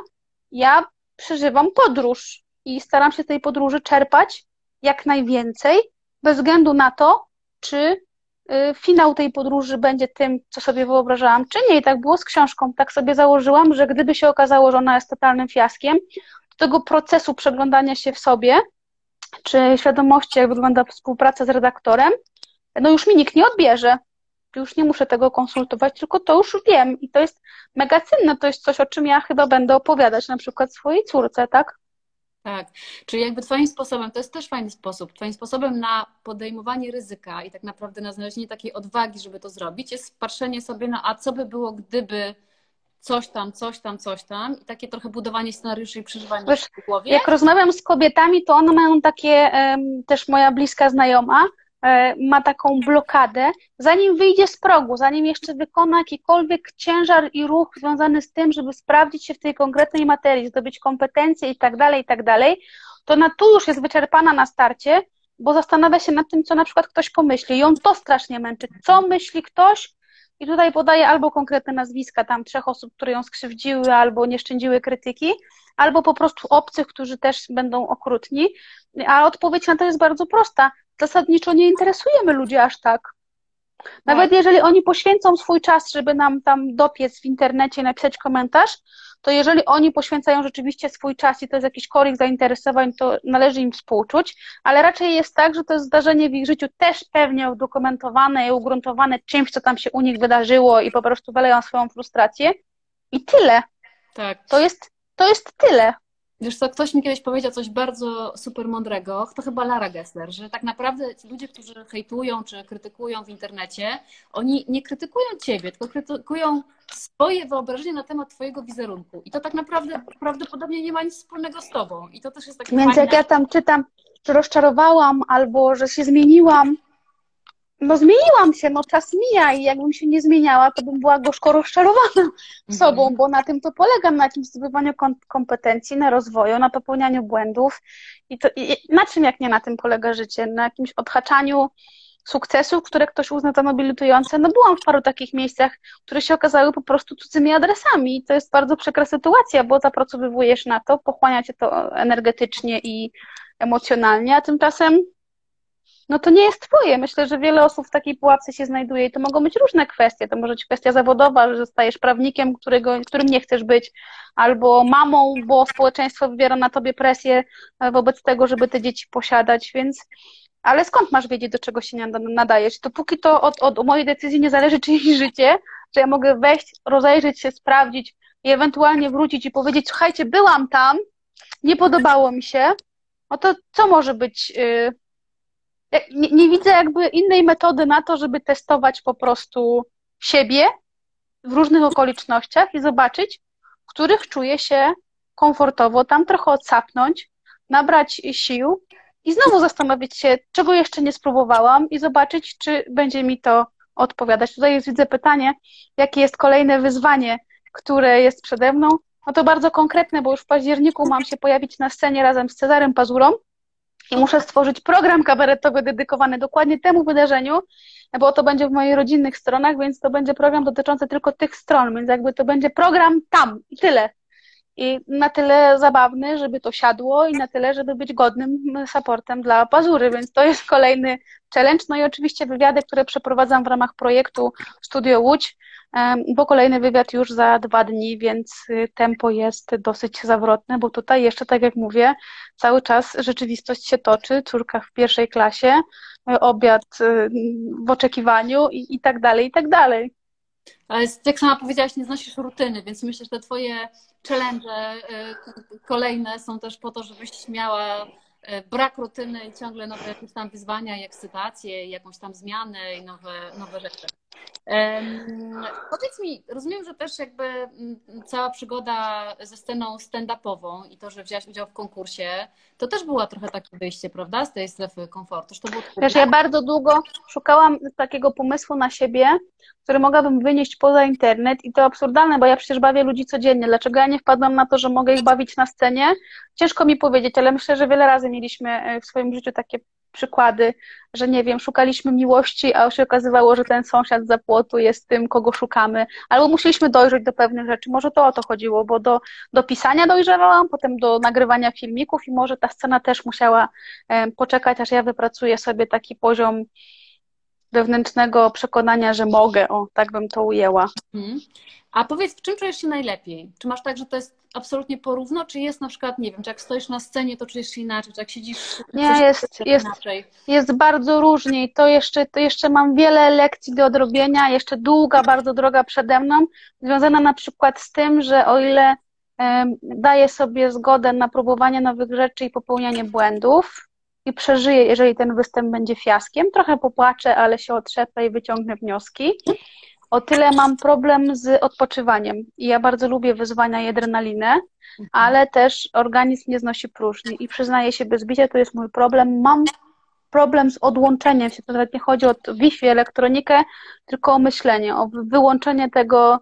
S2: ja przeżywam podróż i staram się z tej podróży czerpać jak najwięcej, bez względu na to, czy y, finał tej podróży będzie tym, co sobie wyobrażałam, czy nie. I tak było z książką. Tak sobie założyłam, że gdyby się okazało, że ona jest totalnym fiaskiem, tego procesu przeglądania się w sobie, czy świadomości, jak wygląda współpraca z redaktorem, no już mi nikt nie odbierze. Już nie muszę tego konsultować, tylko to już wiem i to jest mega cenne. To jest coś, o czym ja chyba będę opowiadać na przykład swojej córce, tak?
S1: Tak, czyli jakby Twoim sposobem, to jest też fajny sposób, Twoim sposobem na podejmowanie ryzyka i tak naprawdę na znalezienie takiej odwagi, żeby to zrobić, jest patrzenie sobie na, a co by było, gdyby coś tam, coś tam, coś tam i takie trochę budowanie scenariuszy i przeżywanie Wiesz, w głowie.
S2: Jak rozmawiam z kobietami, to one mają takie, też moja bliska znajoma, ma taką blokadę, zanim wyjdzie z progu, zanim jeszcze wykona jakikolwiek ciężar i ruch związany z tym, żeby sprawdzić się w tej konkretnej materii, zdobyć kompetencje i tak dalej, i tak dalej, to ona tu już jest wyczerpana na starcie, bo zastanawia się nad tym, co na przykład ktoś pomyśli. Ją to strasznie męczy. Co myśli ktoś? I tutaj podaje albo konkretne nazwiska tam trzech osób, które ją skrzywdziły albo nie szczędziły krytyki, albo po prostu obcych, którzy też będą okrutni. A odpowiedź na to jest bardzo prosta. Zasadniczo nie interesujemy ludzi aż tak. Nawet tak. jeżeli oni poświęcą swój czas, żeby nam tam dopiec w internecie napisać komentarz, to jeżeli oni poświęcają rzeczywiście swój czas i to jest jakiś korik zainteresowań, to należy im współczuć, ale raczej jest tak, że to zdarzenie w ich życiu też pewnie udokumentowane i ugruntowane czymś, co tam się u nich wydarzyło i po prostu wyleją swoją frustrację i tyle. Tak. To jest, to jest tyle.
S1: Wiesz co, ktoś mi kiedyś powiedział coś bardzo super mądrego, to chyba Lara Gessler, że tak naprawdę ci ludzie, którzy hejtują czy krytykują w internecie, oni nie krytykują ciebie, tylko krytykują swoje wyobrażenie na temat twojego wizerunku. I to tak naprawdę prawdopodobnie nie ma nic wspólnego z tobą. I to też jest takie
S2: Więc fajne... jak ja tam czytam, że rozczarowałam albo że się zmieniłam, no zmieniłam się, no czas mija i jakbym się nie zmieniała, to bym była gorzko rozczarowana mhm. sobą, bo na tym to polega, na jakimś zdobywaniu kompetencji, na rozwoju, na popełnianiu błędów i, to, i na czym jak nie na tym polega życie? Na jakimś odhaczaniu sukcesów, które ktoś uzna za nobilitujące. No byłam w paru takich miejscach, które się okazały po prostu cudzymi adresami i to jest bardzo przykra sytuacja, bo zapracowywujesz na to, pochłania cię to energetycznie i emocjonalnie, a tymczasem no to nie jest twoje. Myślę, że wiele osób w takiej pułapce się znajduje i to mogą być różne kwestie. To może być kwestia zawodowa, że zostajesz prawnikiem, którego, którym nie chcesz być, albo mamą, bo społeczeństwo wywiera na tobie presję e, wobec tego, żeby te dzieci posiadać, więc ale skąd masz wiedzieć, do czego się nadajesz? Dopóki to od, od mojej decyzji nie zależy czyjeś życie, że ja mogę wejść, rozejrzeć się, sprawdzić i ewentualnie wrócić i powiedzieć, słuchajcie, byłam tam, nie podobało mi się, no to co może być... Yy, nie, nie widzę jakby innej metody na to, żeby testować po prostu siebie w różnych okolicznościach i zobaczyć, w których czuję się komfortowo, tam trochę odsapnąć, nabrać sił i znowu zastanowić się, czego jeszcze nie spróbowałam i zobaczyć, czy będzie mi to odpowiadać. Tutaj jest, widzę pytanie, jakie jest kolejne wyzwanie, które jest przede mną. No to bardzo konkretne, bo już w październiku mam się pojawić na scenie razem z Cezarem Pazurą i muszę stworzyć program kabaretowy dedykowany dokładnie temu wydarzeniu, bo to będzie w moich rodzinnych stronach, więc to będzie program dotyczący tylko tych stron, więc jakby to będzie program tam i tyle. I na tyle zabawny, żeby to siadło i na tyle, żeby być godnym supportem dla Pazury, więc to jest kolejny challenge. No i oczywiście wywiady, które przeprowadzam w ramach projektu Studio Łódź, bo kolejny wywiad już za dwa dni, więc y, tempo jest dosyć zawrotne, bo tutaj jeszcze, tak jak mówię, cały czas rzeczywistość się toczy, córka w pierwszej klasie, y, obiad y, w oczekiwaniu i, i tak dalej, i tak dalej.
S1: Ale jak sama powiedziałaś, nie znosisz rutyny, więc myślę, że te twoje challenge kolejne są też po to, żebyś miała brak rutyny i ciągle nowe jakieś tam wyzwania i ekscytacje, i jakąś tam zmianę i nowe, nowe rzeczy. Powiedz mi, rozumiem, że też jakby mm, cała przygoda ze sceną stand-upową i to, że wziąłeś udział w konkursie, to też była trochę takie wyjście, prawda, z tej strefy komfortu. to było
S2: Wiesz, ja bardzo długo szukałam takiego pomysłu na siebie, który mogłabym wynieść poza internet i to absurdalne, bo ja przecież bawię ludzi codziennie. Dlaczego ja nie wpadłam na to, że mogę ich bawić na scenie? Ciężko mi powiedzieć, ale myślę, że wiele razy mieliśmy e, w swoim życiu takie przykłady, że nie wiem, szukaliśmy miłości, a się okazywało, że ten sąsiad za płotu jest tym, kogo szukamy, albo musieliśmy dojrzeć do pewnych rzeczy. Może to o to chodziło, bo do, do pisania dojrzewałam, potem do nagrywania filmików i może ta scena też musiała poczekać, aż ja wypracuję sobie taki poziom wewnętrznego przekonania, że mogę, o, tak bym to ujęła. Mhm.
S1: A powiedz, w czym czujesz się najlepiej? Czy masz tak, że to jest absolutnie porówno, czy jest na przykład, nie wiem, czy jak stoisz na scenie, to czujesz się inaczej, czy jak siedzisz,
S2: nie, jest, jest, inaczej? Jest bardzo różnie i to jeszcze, to jeszcze mam wiele lekcji do odrobienia, jeszcze długa, bardzo droga przede mną, związana na przykład z tym, że o ile daję sobie zgodę na próbowanie nowych rzeczy i popełnianie błędów, i przeżyję, jeżeli ten występ będzie fiaskiem. Trochę popłaczę, ale się otrzepę i wyciągnę wnioski. O tyle mam problem z odpoczywaniem. I ja bardzo lubię wyzwania i adrenalinę, mhm. ale też organizm nie znosi próżni. I przyznaję się bez bicia, to jest mój problem. Mam problem z odłączeniem się. To nawet nie chodzi o Wi-Fi, elektronikę, tylko o myślenie, o wyłączenie tego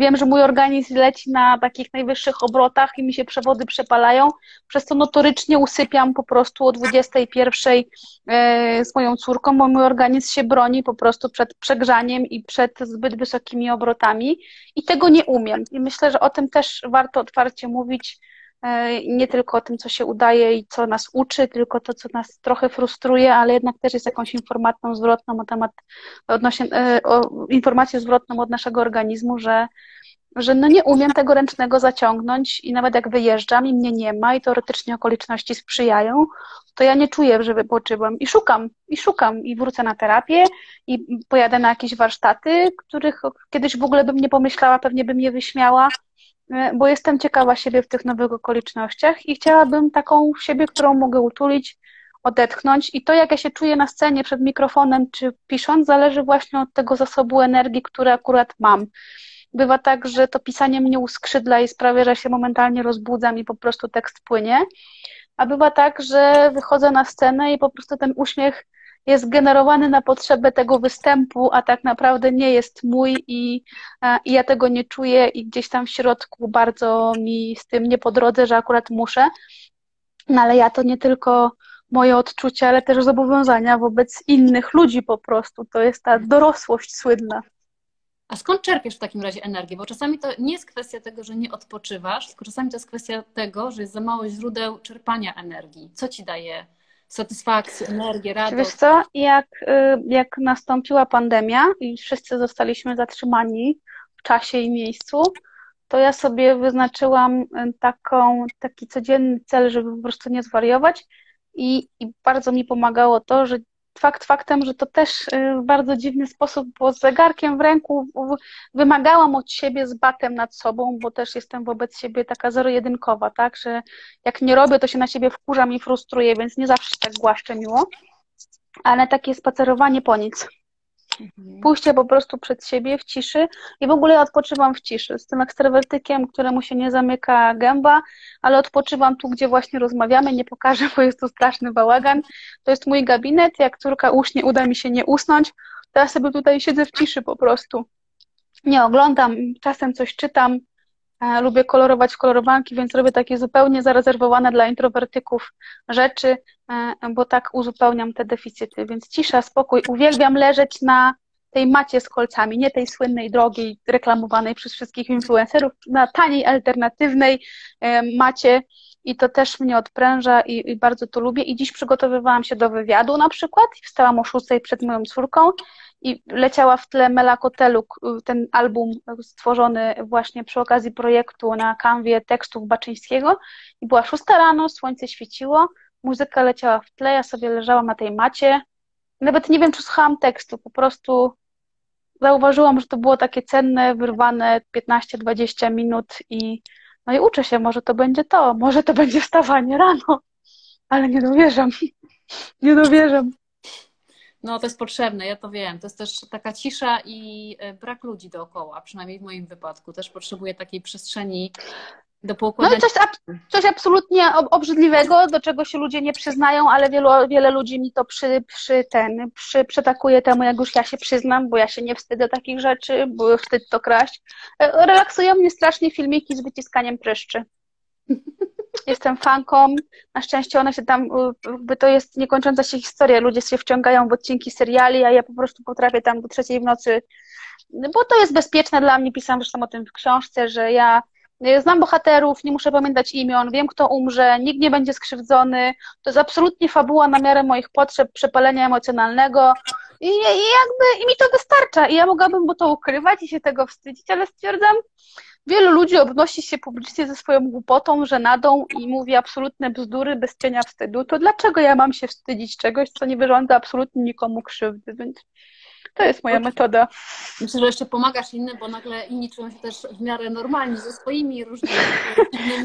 S2: wiem, że mój organizm leci na takich najwyższych obrotach i mi się przewody przepalają, przez co notorycznie usypiam po prostu o 21 e, z moją córką, bo mój organizm się broni po prostu przed przegrzaniem i przed zbyt wysokimi obrotami i tego nie umiem. I myślę, że o tym też warto otwarcie mówić, nie tylko o tym, co się udaje i co nas uczy, tylko to, co nas trochę frustruje, ale jednak też jest jakąś informacją zwrotną o temat, odnośnie, e, o informację zwrotną od naszego organizmu, że, że no nie umiem tego ręcznego zaciągnąć i nawet jak wyjeżdżam i mnie nie ma i teoretycznie okoliczności sprzyjają, to ja nie czuję, że wypoczywam i szukam, i szukam i wrócę na terapię i pojadę na jakieś warsztaty, których kiedyś w ogóle bym nie pomyślała, pewnie bym je wyśmiała, E, bo jestem ciekawa siebie w tych nowych okolicznościach i chciałabym taką siebie, którą mogę utulić, odetchnąć. I to, jak ja się czuję na scenie przed mikrofonem czy pisząc, zależy właśnie od tego zasobu energii, który akurat mam. Bywa tak, że to pisanie mnie uskrzydla i sprawia, że się momentalnie rozbudzam i po prostu tekst płynie. A bywa tak, że wychodzę na scenę i po prostu ten uśmiech jest generowany na potrzebę tego występu, a tak naprawdę nie jest mój i, i ja tego nie czuję i gdzieś tam w środku bardzo mi z tym nie po drodze, że akurat muszę. No ale ja to nie tylko moje odczucia, ale też zobowiązania wobec innych ludzi po prostu. To jest ta dorosłość słynna.
S1: A skąd czerpiesz w takim razie energię? Bo czasami to nie jest kwestia tego, że nie odpoczywasz, tylko czasami to jest kwestia tego, że jest za mało źródeł czerpania energii. Co ci daje satysfakcję, energię, radość.
S2: Wiesz co, jak, y, jak nastąpiła pandemia i wszyscy zostaliśmy zatrzymani w czasie i miejscu, to ja sobie wyznaczyłam y, taką, taki codzienny cel, żeby po prostu nie zwariować i, i bardzo mi pomagało to, że fakt faktem, że to też y, w bardzo dziwny sposób, bo z zegarkiem w ręku wymagałam od siebie z batem nad sobą, bo też jestem wobec siebie taka zero-jedynkowa, tak, że jak nie robię, to się na siebie wkurzam i frustruję, więc nie zawsze tak głaszczę miło, ale takie spacerowanie po nic. Mhm. Pójście po prostu przed siebie w ciszy i w ogóle odpoczywam w ciszy. Z tym ekstrawertykiem, któremu się nie zamyka gęba, ale odpoczywam tu, gdzie właśnie rozmawiamy, nie pokażę, bo jest tu straszny bałagan. To jest mój gabinet, jak córka uśnie, uda mi się nie usnąć, to ja sobie tutaj siedzę w ciszy po prostu. Nie oglądam, czasem coś czytam, lubię kolorować kolorowanki, więc robię takie zupełnie zarezerwowane dla introwertyków rzeczy, e, bo tak uzupełniam te deficyty. Więc cisza, spokój. Uwielbiam leżeć na tej macie z kolcami, nie tej słynnej, drogiej, reklamowanej przez wszystkich influencerów, na taniej, alternatywnej e, macie i to też mnie odpręża i, i, bardzo to lubię. I dziś przygotowywałam się do wywiadu na przykład wstałam o szóstej przed moją córką i leciała w tle Mela Kotelu, ten album stworzony właśnie przy okazji projektu na kanwie tekstów Baczyńskiego i była szósta rano, słońce świeciło, muzyka leciała w tle, ja sobie leżałam na tej macie, nawet nie wiem, czy słuchałam tekstu, po prostu zauważyłam, że to było takie cenne, wyrwane 15-20 minut i no i uczę się, może to będzie to, może to będzie wstawanie rano, ale nie dowierzam, nie dowierzam.
S1: No, to jest potrzebne, ja to wiem. To jest też taka cisza i e, brak ludzi dookoła, przynajmniej w moim wypadku. Też potrzebuję takiej przestrzeni do
S2: poukładania. No i coś, coś absolutnie obrzydliwego, do czego się ludzie nie przyznają, ale wielu, wiele ludzi mi to przy, przy ten, przy, przytakuje temu, jak już ja się przyznam, bo ja się nie wstydzę takich rzeczy, bo wstyd to kraść. E, relaksują mnie strasznie filmiki z wyciskaniem pryszczy. Jestem fanką. Na szczęście one się tam, jakby to jest niekończąca się historia. Ludzie się wciągają w odcinki seriali, a ja po prostu potrafię tam do trzeciej w nocy, bo to jest bezpieczne dla mnie. Pisałam zresztą o tym w książce, że ja znam bohaterów, nie muszę pamiętać imion, wiem kto umrze, nikt nie będzie skrzywdzony. To jest absolutnie fabuła na miarę moich potrzeb, przepalenia emocjonalnego. I, i jakby i mi to wystarcza. I ja mogłabym bo to ukrywać i się tego wstydzić, ale stwierdzam, Wielu ludzi obnosi się publicznie ze swoją głupotą, żenadą i mówi absolutne bzdury bez cienia wstydu. To dlaczego ja mam się wstydzić czegoś, co nie wyrządza absolutnie nikomu krzywdy? Więc to jest moja metoda.
S1: Myślę, że jeszcze pomagasz innym, bo nagle inni czują się też w miarę normalni ze swoimi różnymi.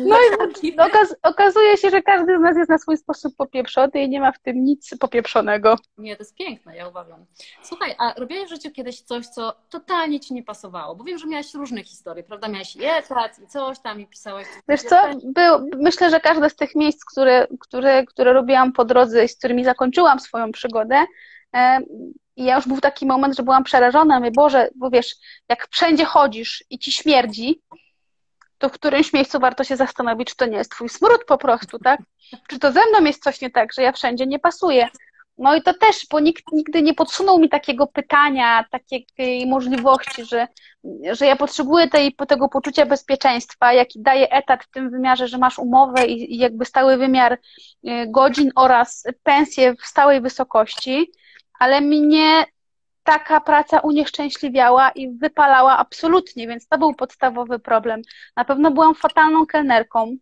S2: No i okaz okazuje się, że każdy z nas jest na swój sposób popieprzony i nie ma w tym nic popieprzonego.
S1: Nie, to jest piękne, ja uważam. Słuchaj, a robiłeś w życiu kiedyś coś, co totalnie ci nie pasowało? Bo wiem, że miałaś różne historie, prawda? Miałaś etat i coś tam i pisałeś.
S2: Wiesz co, Był, myślę, że każde z tych miejsc, które, które, które robiłam po drodze i z którymi zakończyłam swoją przygodę, I ja już był taki moment, że byłam przerażona. Mówię, Boże, bo wiesz, jak wszędzie chodzisz i ci śmierdzi, to w którymś miejscu warto się zastanowić, czy to nie jest twój smród po prostu, tak? Czy to ze mną jest coś nie tak, że ja wszędzie nie pasuję. No i to też, bo nikt nigdy nie podsunął mi takiego pytania, takiej możliwości, że, że ja potrzebuję tej, tego poczucia bezpieczeństwa, jaki daje etat w tym wymiarze, że masz umowę i, i jakby stały wymiar y, godzin oraz pensję w stałej wysokości, ale mnie taka praca unieszczęśliwiała i wypalała absolutnie, więc to był podstawowy problem. Na pewno byłam fatalną kelnerką,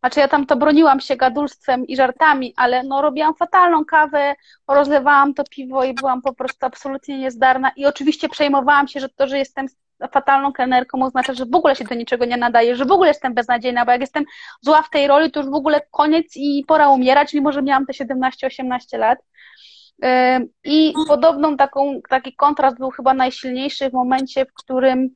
S2: znaczy ja tam to broniłam się gadulstwem i żartami, ale no robiłam fatalną kawę, rozlewałam to piwo i byłam po prostu absolutnie niezdarna i oczywiście przejmowałam się, że to, że jestem fatalną kelnerką oznacza, że w ogóle się do niczego nie nadaje, że w ogóle jestem beznadziejna, bo jak jestem zła w tej roli, to już w ogóle koniec i pora umierać, mimo że miałam te 17-18 lat. I podobną taką, taki kontrast był chyba najsilniejszy w momencie, w którym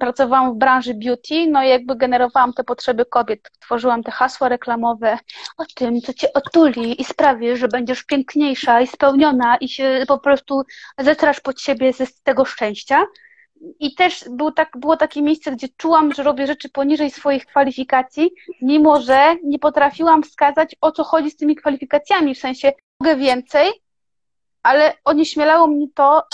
S2: pracowałam w branży beauty, no i jakby generowałam te potrzeby kobiet, tworzyłam te hasła reklamowe o tym, co cię otuli i sprawi, że będziesz piękniejsza i spełniona i się po prostu zetrasz pod siebie z tego szczęścia. I też był tak, było takie miejsce, gdzie czułam, że robię rzeczy poniżej swoich kwalifikacji, mimo że nie potrafiłam wskazać, o co chodzi z tymi kwalifikacjami, w sensie mogę więcej, ale onieśmielało mnie to,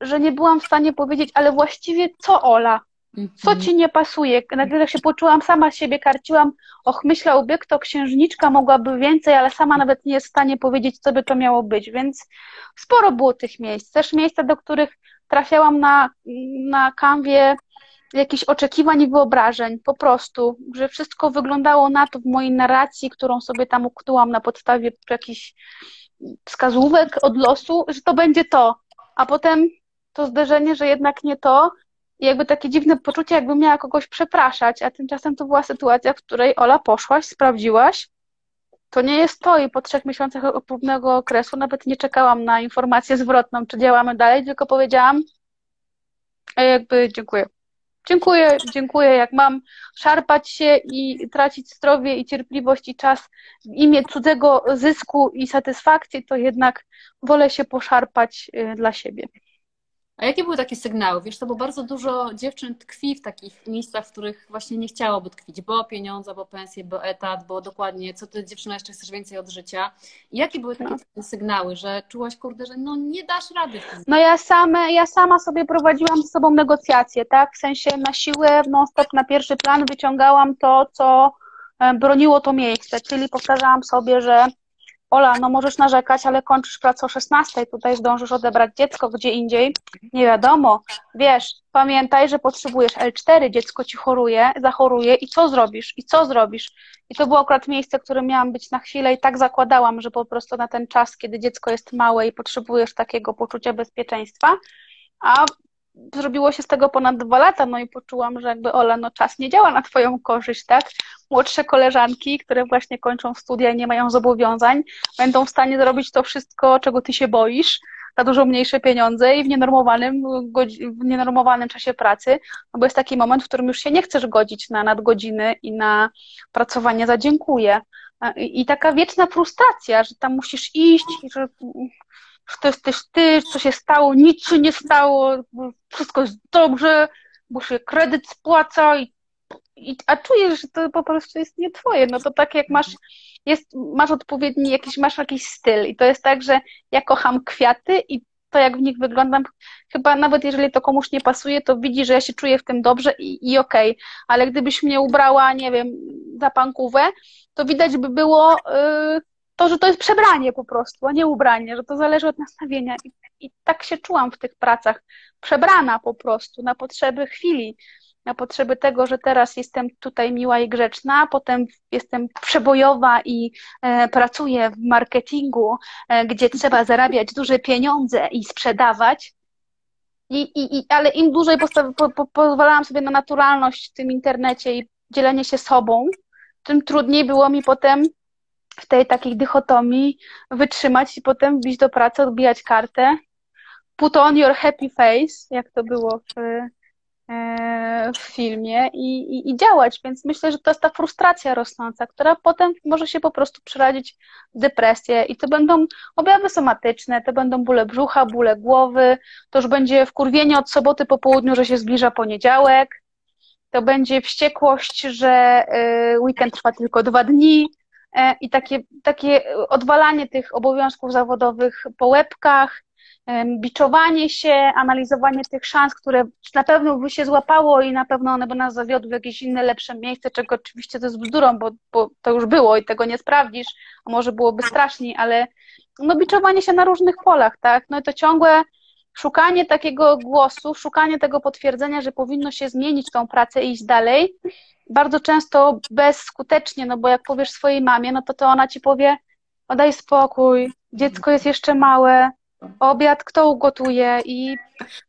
S2: że nie byłam w stanie powiedzieć, ale właściwie co Ola? Co mhm. ci nie pasuje? Nagle się poczułam, sama siebie karciłam, och, myślałby, kto księżniczka mogłaby więcej, ale sama nawet nie jest w stanie powiedzieć, co by to miało być, więc sporo było tych miejsc. Też miejsca, do których trafiałam na, na kanwie jakichś oczekiwań i wyobrażeń, po prostu, że wszystko wyglądało na to w mojej narracji, którą sobie tam uknęłam na podstawie jakichś wskazówek od losu, że to będzie to, a potem to zderzenie, że jednak nie to, i jakby takie dziwne poczucie, jakby miała kogoś przepraszać, a tymczasem to była sytuacja, w której Ola poszłaś, sprawdziłaś, to nie jest to i po trzech miesiącach próbnego okresu nawet nie czekałam na informację zwrotną, czy działamy dalej, tylko powiedziałam, jakby dziękuję. Dziękuję, dziękuję. Jak mam szarpać się i tracić zdrowie i cierpliwość i czas w imię cudzego zysku i satysfakcji, to jednak wolę się poszarpać y, dla siebie.
S1: A jakie były takie sygnały? Wiesz, to bo bardzo dużo dziewczyn tkwi w takich miejscach, w których właśnie nie chciałoby tkwić, bo pieniądze, bo pensje, bo etat, bo dokładnie, co ty dziewczyna jeszcze chcesz więcej od życia. I jakie były takie no. sygnały, że czułaś, kurde, że no nie dasz rady?
S2: No ja, same, ja sama sobie prowadziłam z sobą negocjacje, tak? W sensie na siłę, non-stop na pierwszy plan wyciągałam to, co e, broniło to miejsce, czyli powtarzałam sobie, że Ola, no możesz narzekać, ale kończysz pracę o 16, tutaj zdążysz odebrać dziecko gdzie indziej. Nie wiadomo. Wiesz, pamiętaj, że potrzebujesz L4, dziecko ci choruje, zachoruje i co zrobisz? I co zrobisz? I to było akurat miejsce, w którym miałam być na chwilę i tak zakładałam, że po prostu na ten czas, kiedy dziecko jest małe i potrzebujesz takiego poczucia bezpieczeństwa, a zrobiło się z tego ponad dwa lata, no i poczułam, że jakby Ola, no czas nie działa na twoją korzyść, tak? Młodsze koleżanki, które właśnie kończą studia i nie mają zobowiązań, będą w stanie zrobić to wszystko, czego ty się boisz, za dużo mniejsze pieniądze i w nienormowanym, w nienormowanym czasie pracy, no bo jest taki moment, w którym już się nie chcesz godzić na nadgodziny i na pracowanie za dziękuję. I taka wieczna frustracja, że tam musisz iść, że to jesteś ty, co się stało, nic się nie stało, wszystko jest dobrze, bo się kredyt spłaca i, i, a czujesz, że to po prostu jest nie twoje. No to tak jak masz, jest, masz odpowiedni jakiś, masz jakiś styl i to jest tak, że ja kocham kwiaty i to, jak w nich wyglądam, chyba nawet jeżeli to komuś nie pasuje, to widzi, że ja się czuję w tym dobrze i, i okej. Okay. Ale gdybyś mnie ubrała, nie wiem, za pankówę, to widać by było, yy, to, że to jest przebranie po prostu, a nie ubranie, że to zależy od nastawienia. I, I, tak się czułam w tych pracach, przebrana po prostu na potrzeby chwili, na potrzeby tego, że teraz jestem tutaj miła i grzeczna, potem jestem przebojowa i e, pracuję w marketingu, e, gdzie trzeba zarabiać duże pieniądze i sprzedawać. I, i, i, ale im dłużej po, po, pozwalałam sobie na naturalność w tym internecie i dzielenie się sobą, tym trudniej było mi potem w tej takiej dychotomii wytrzymać i potem wbić do pracy, odbijać kartę. Put on your happy face, jak to było w w filmie i, i, i, działać, więc myślę, że to jest ta frustracja rosnąca, która potem może się po prostu przeradzić w depresję. I to będą objawy somatyczne, to będą bóle brzucha, bóle głowy, to już będzie wkurwienie od soboty po południu, że się zbliża poniedziałek, to będzie wściekłość, że y, weekend trwa tylko dwa dni. e, i takie, takie odwalanie tych obowiązków zawodowych po łebkach, biczowanie się, analizowanie tych szans, które na pewno by się złapało i na pewno one by nas zawiodły w jakieś inne, lepsze miejsce, czego oczywiście to jest bzdurą, bo, bo to już było i tego nie sprawdzisz, a może byłoby straszniej, ale no biczowanie się na różnych polach, tak? No i to ciągłe szukanie takiego głosu, szukanie tego potwierdzenia, że powinno się zmienić tą pracę i iść dalej, bardzo często bezskutecznie, no bo jak powiesz swojej mamie, no to to ona ci powie, o daj spokój, dziecko jest jeszcze małe, obiad kto ugotuje i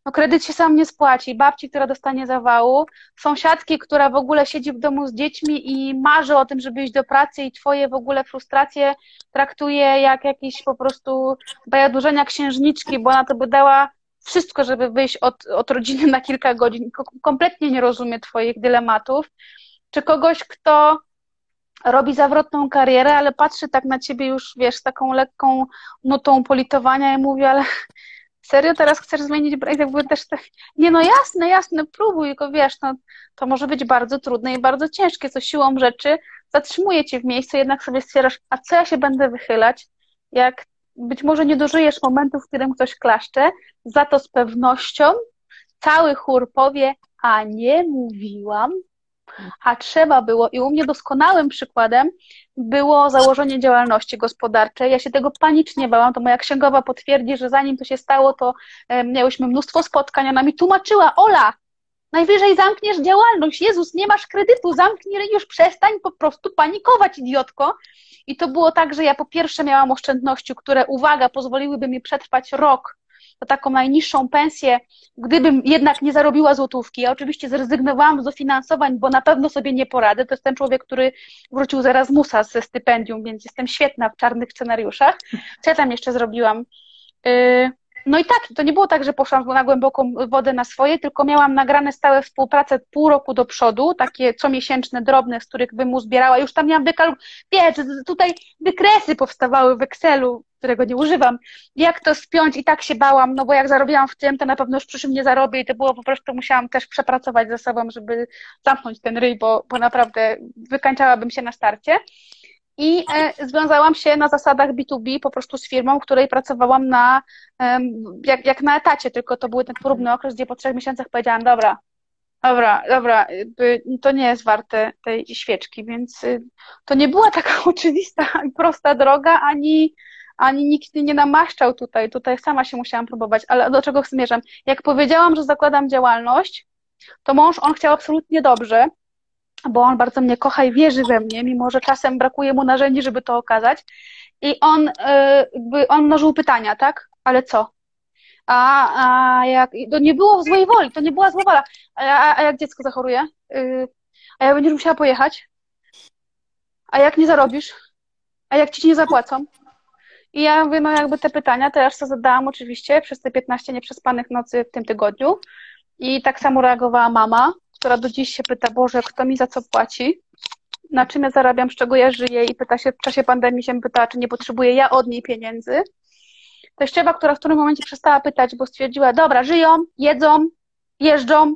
S2: no, kredyt się sam nie spłaci, babci, która dostanie zawału, sąsiadki, która w ogóle siedzi w domu z dziećmi i marzy o tym, żeby iść do pracy i twoje w ogóle frustracje traktuje jak jakieś po prostu bajadurzenia księżniczki, bo ona to by dała wszystko, żeby wyjść od, od rodziny na kilka godzin. Kompletnie nie rozumie twoich dylematów. Czy kogoś, kto robi zawrotną karierę, ale patrzy tak na ciebie już, wiesz, taką lekką nutą politowania i mówi, ale serio teraz chcesz zmienić projekt? Jakby też tak, nie no jasne, jasne, próbuj, tylko wiesz, no to może być bardzo trudne i bardzo ciężkie, co siłą rzeczy zatrzymuje cię w miejscu, jednak sobie stwierdzasz, a co ja się będę wychylać, jak być może nie dożyjesz momentu, w którym ktoś klaszcze, za to z pewnością cały chór powie, a nie mówiłam, a trzeba było, i u mnie doskonałym przykładem było założenie działalności gospodarczej. Ja się tego panicznie bałam, to moja księgowa potwierdzi, że zanim to się stało, to miałyśmy mnóstwo spotkań. Ona mi tłumaczyła, Ola, najwyżej zamkniesz działalność. Jezus, nie masz kredytu, zamknij już, przestań po prostu panikować, idiotko. I to było tak, że ja po pierwsze miałam oszczędności, które, uwaga, pozwoliłyby mi przetrwać rok to taką najniższą pensję, gdybym jednak nie zarobiła złotówki. Ja oczywiście zrezygnowałam z dofinansowań, bo na pewno sobie nie poradzę. To jest ten człowiek, który wrócił z Erasmusa ze stypendium, więc jestem świetna w czarnych scenariuszach. Co ja tam jeszcze zrobiłam? Y, no i tak, to nie było tak, że poszłam na głęboką wodę na swoje, tylko miałam nagrane stałe współpracę pół roku do przodu, takie comiesięczne, drobne, z których bym mu zbierała. Już tam miałam wykal... Wiesz, tutaj wykresy powstawały w Excelu, którego nie używam. Jak to spiąć i tak się bałam, no bo jak zarobiłam w tym, to na pewno już w przyszłym nie zarobię i to było po prostu, musiałam też przepracować ze sobą, żeby zamknąć ten ryj, bo, bo naprawdę wykańczałabym się na starcie. I e, związałam się na zasadach B2B po prostu z firmą, której pracowałam na, jak, jak na etacie, tylko to był ten próbny okres, gdzie po trzech miesiącach powiedziałam, dobra, dobra, dobra, to nie jest warte tej świeczki, więc y, to nie była taka oczywista i prosta droga, ani, ani nikt nie namaszczał tutaj, tutaj sama się musiałam próbować, ale do czego zmierzam? Jak powiedziałam, że zakładam działalność, to mąż, on chciał absolutnie dobrze, bo on bardzo mnie kocha i wierzy we mnie, mimo że czasem brakuje mu narzędzi, żeby to okazać. I on, e, jakby, on mnożył pytania, tak? Ale co? A, a jak, to nie było złej woli, to nie była zła wola. A, a jak dziecko zachoruje? Y, a jak będziesz musiała pojechać? A jak nie zarobisz? A jak ci nie zapłacą? I ja mówię, no jakby te pytania teraz co zadałam oczywiście przez te 15 nieprzespanych nocy w tym tygodniu. I tak samo reagowała mama, która do dziś się pyta, Boże, kto mi za co płaci? Na czym ja zarabiam, z czego ja żyję i pyta się w czasie pandemii się pyta, czy nie potrzebuję ja od niej pieniędzy. Teściowa, która w którym momencie przestała pytać, bo stwierdziła, dobra, żyją, jedzą, jeżdżą,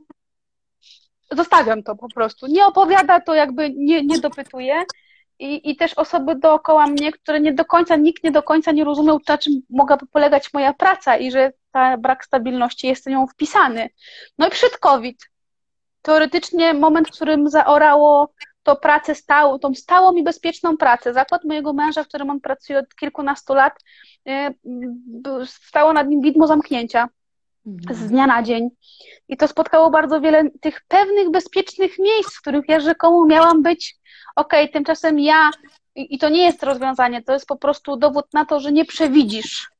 S2: zostawiam to po prostu. Nie opowiada to, jakby nie, nie dopytuje. I, I też osoby dookoła mnie, które nie do końca, nikt nie do końca nie rozumiał, na czym mogłaby polegać moja praca i że ta brak stabilności jest w nią wpisany. No i przed COVID teoretycznie moment, w którym zaorało to pracę stałą, tą stałą i bezpieczną pracę. Zakład mojego męża, w którym on pracuje od kilkunastu lat, y, stało nad nim widmo zamknięcia z mhm. dnia na dzień. I to spotkało bardzo wiele tych pewnych, bezpiecznych miejsc, w których ja rzekomo miałam być. Okej, okay, tymczasem ja, i to nie jest rozwiązanie, to jest po prostu dowód na to, że nie przewidzisz.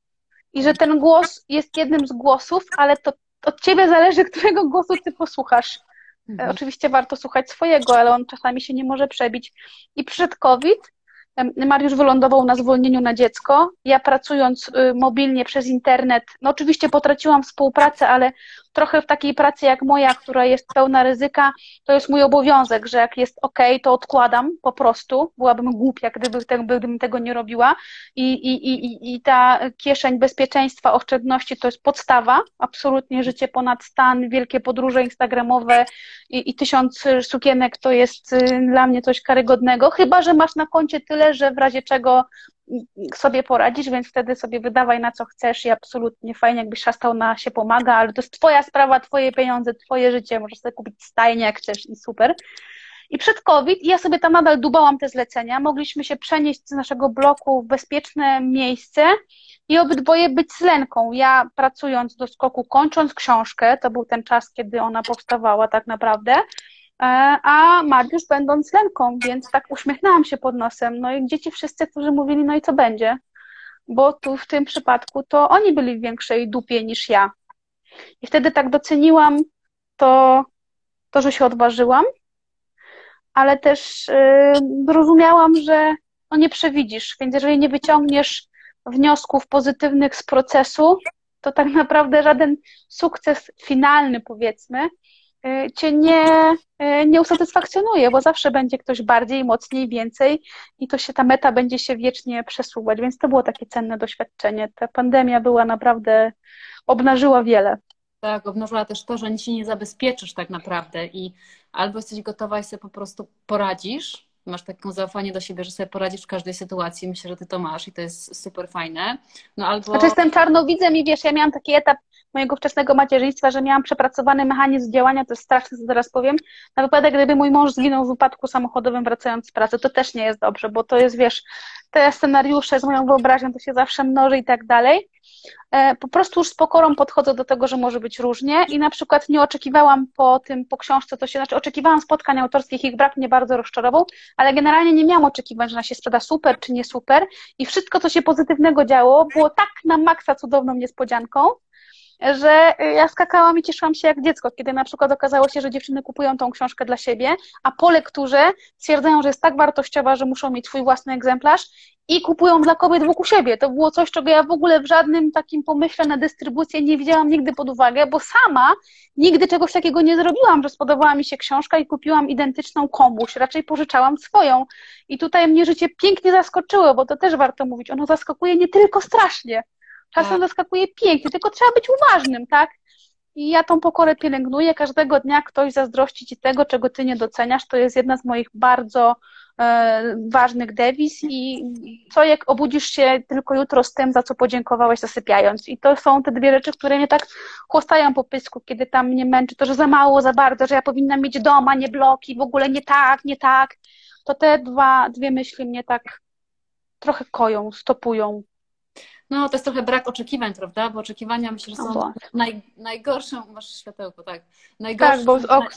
S2: I że ten głos jest jednym z głosów, ale to od ciebie zależy, którego głosu ty posłuchasz. Mhm. Oczywiście warto słuchać swojego, ale on czasami się nie może przebić. I przed COVID Mariusz wylądował na zwolnieniu na dziecko. Ja pracując y, mobilnie przez internet, no oczywiście potraciłam współpracę, ale trochę w takiej pracy jak moja, która jest pełna ryzyka, to jest mój obowiązek, że jak jest ok, to odkładam po prostu. Byłabym głupia, gdyby, gdybym tego nie robiła. I, i, i, I ta kieszeń bezpieczeństwa, oszczędności to jest podstawa. Absolutnie życie ponad stan, wielkie podróże instagramowe i, i tysiąc sukienek to jest y, dla mnie coś karygodnego. Chyba, że masz na koncie tyle, że w razie czego sobie poradzisz, więc wtedy sobie wydawaj na co chcesz i absolutnie fajnie, jakbyś szastał na się pomaga, ale to jest twoja sprawa, twoje pieniądze, twoje życie, możesz sobie kupić stajnię jak chcesz i super. I przed COVID ja sobie tam nadal dubałam te zlecenia, mogliśmy się przenieść z naszego bloku w bezpieczne miejsce i obydwoje być z Lenką. Ja pracując do skoku, kończąc książkę, to był ten czas, kiedy ona powstawała tak naprawdę, a Mariusz będąc Lenką, więc tak uśmiechnęłam się pod nosem. No i dzieci wszyscy, którzy mówili, no i co będzie? Bo tu w tym przypadku to oni byli w większej dupie niż ja. I wtedy tak doceniłam to, to że się odważyłam, ale też yy, rozumiałam, że no nie przewidzisz, więc jeżeli nie wyciągniesz wniosków pozytywnych z procesu, to tak naprawdę żaden sukces finalny, powiedzmy, cię nie, y, nie usatysfakcjonuje, bo zawsze będzie ktoś bardziej, mocniej, więcej i to się ta meta będzie się wiecznie przesuwać, więc to było takie cenne doświadczenie. Ta pandemia była naprawdę, obnażyła wiele.
S1: Tak, obnażyła też to, że nic się nie zabezpieczysz tak naprawdę i albo jesteś gotowa i sobie po prostu poradzisz, masz taką zaufanie do siebie, że sobie poradzisz w każdej sytuacji. Myślę, że ty to masz i to jest super fajne.
S2: No albo... Znaczy jestem czarnowidzem i wiesz, ja miałam taki etap mojego wczesnego macierzyństwa, że miałam przepracowany mechanizm działania, to jest straszne, co teraz powiem, na wypadek, gdyby mój mąż zginął w wypadku samochodowym wracając z pracy, to też nie jest dobrze, bo to jest, wiesz, te scenariusze z moją wyobraźnią to się zawsze mnoży i tak dalej. E, po prostu już z pokorą podchodzę do tego, że może być różnie i na przykład nie oczekiwałam po tym, po książce, to się, znaczy oczekiwałam spotkań autorskich, ich brak mnie bardzo rozczarował, ale generalnie nie miałam oczekiwań, że ona się sprzeda super czy nie super i wszystko, co się pozytywnego działo, było tak na maksa cudowną niespodzianką, że ja skakałam i cieszyłam się jak dziecko, kiedy na przykład okazało się, że dziewczyny kupują tą książkę dla siebie, a po lekturze stwierdzają, że jest tak wartościowa, że muszą mieć swój własny egzemplarz i kupują dla kobiet wokół siebie. To było coś, czego ja w ogóle w żadnym takim pomyśle na dystrybucję nie wzięłam nigdy pod uwagę, bo sama nigdy czegoś takiego nie zrobiłam, że spodobała mi się książka i kupiłam identyczną komuś, raczej pożyczałam swoją. I tutaj mnie życie pięknie zaskoczyło, bo to też warto mówić, ono zaskakuje nie tylko strasznie, Czasem tak. zaskakuje pięknie, tylko trzeba być uważnym, tak? I ja tą pokorę pielęgnuję. Każdego dnia ktoś zazdrości ci tego, czego ty nie doceniasz. To jest jedna z moich bardzo e, ważnych dewiz i co jak obudzisz się tylko jutro z tym, za co podziękowałeś zasypiając. I to są te dwie rzeczy, które mnie tak chłostają po pysku, kiedy tam mnie męczy to, że za mało, za bardzo, że ja powinnam mieć dom, a nie bloki, w ogóle nie tak, nie tak. To te dwa, dwie myśli mnie tak trochę koją, stopują.
S1: No, to jest trochę brak oczekiwań, prawda? Bo oczekiwania myślę, że są naj, najgorszą, masz światełko, tak. Najgorszą, tak, bo z ok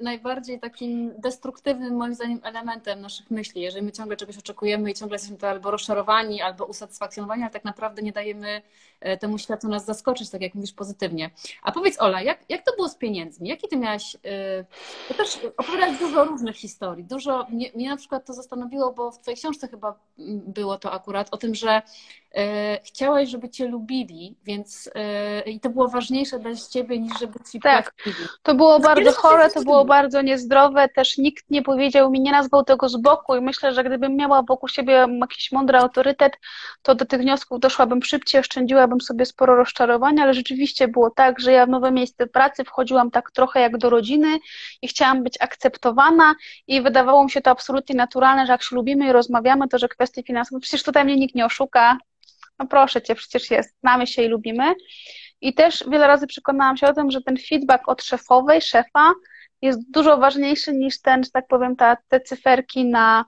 S1: najbardziej takim destruktywnym, moim zdaniem, elementem naszych myśli. Jeżeli my ciągle czegoś oczekujemy i ciągle jesteśmy to albo rozczarowani, albo usatysfakcjonowani, ale tak naprawdę nie dajemy e, temu światu nas zaskoczyć, tak jak mówisz, pozytywnie. A powiedz, Ola, jak, jak to było z pieniędzmi? Jaki ty miałaś... E, ty też opowiadałaś dużo różnych historii. Dużo... Mnie, mnie na przykład to zastanowiło, bo w twojej książce chyba było to akurat, o tym, że e, chciałaś, żeby cię lubili, więc i to było ważniejsze dla ciebie niż żeby ci
S2: tak.
S1: płacili.
S2: To było bardzo chore, to było bardzo niezdrowe, też nikt nie powiedział mi, nie nazwał tego z boku i myślę, że gdybym miała wokół siebie jakiś mądry autorytet, to do tych wniosków doszłabym szybciej, oszczędziłabym sobie sporo rozczarowania, ale rzeczywiście było tak, że ja w nowe miejsce pracy wchodziłam tak trochę jak do rodziny i chciałam być akceptowana i wydawało mi się to absolutnie naturalne, że jak się lubimy i rozmawiamy, to że kwestie finansowe, przecież tutaj mnie nikt nie oszuka, no proszę cię, przecież jest, znamy się i lubimy. I też wiele razy przekonałam się o tym, że ten feedback od szefowej, szefa jest dużo ważniejszy niż ten, że tak powiem, ta, te cyferki na,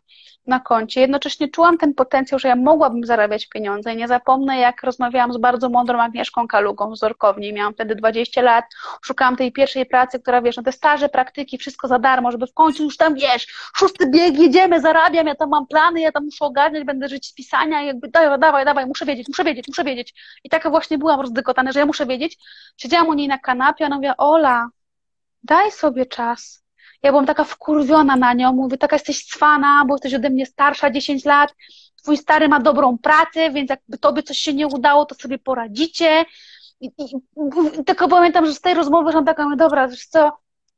S2: na koncie. Jednocześnie czułam ten potencjał, że ja mogłabym zarabiać pieniądze. I nie zapomnę, jak rozmawiałam z bardzo mądrą Agnieszką Kalugą z Zorkowni. Miałam wtedy 20 lat, szukałam tej pierwszej pracy, która, wiesz, no te staże, praktyki, wszystko za darmo, żeby w końcu już tam, wiesz, szósty bieg, jedziemy, zarabiam, ja tam mam plany, ja tam muszę ogarniać, będę żyć z pisania i jakby dawaj, dawaj, dawaj, muszę wiedzieć, muszę wiedzieć, muszę wiedzieć. I taka właśnie byłam rozdykotana, że ja muszę wiedzieć. Siedziałam u niej na kanapie, ona mówiła, Ola, daj sobie czas. Ja byłam taka wkurwiona na nią, mówię, taka jesteś cwana, bo jesteś ode mnie starsza 10 lat, twój stary ma dobrą pracę, więc jakby tobie coś się nie udało, to sobie poradzicie. I, i, i tylko pamiętam, że z tej rozmowy, że on taka, dobra, wiesz co,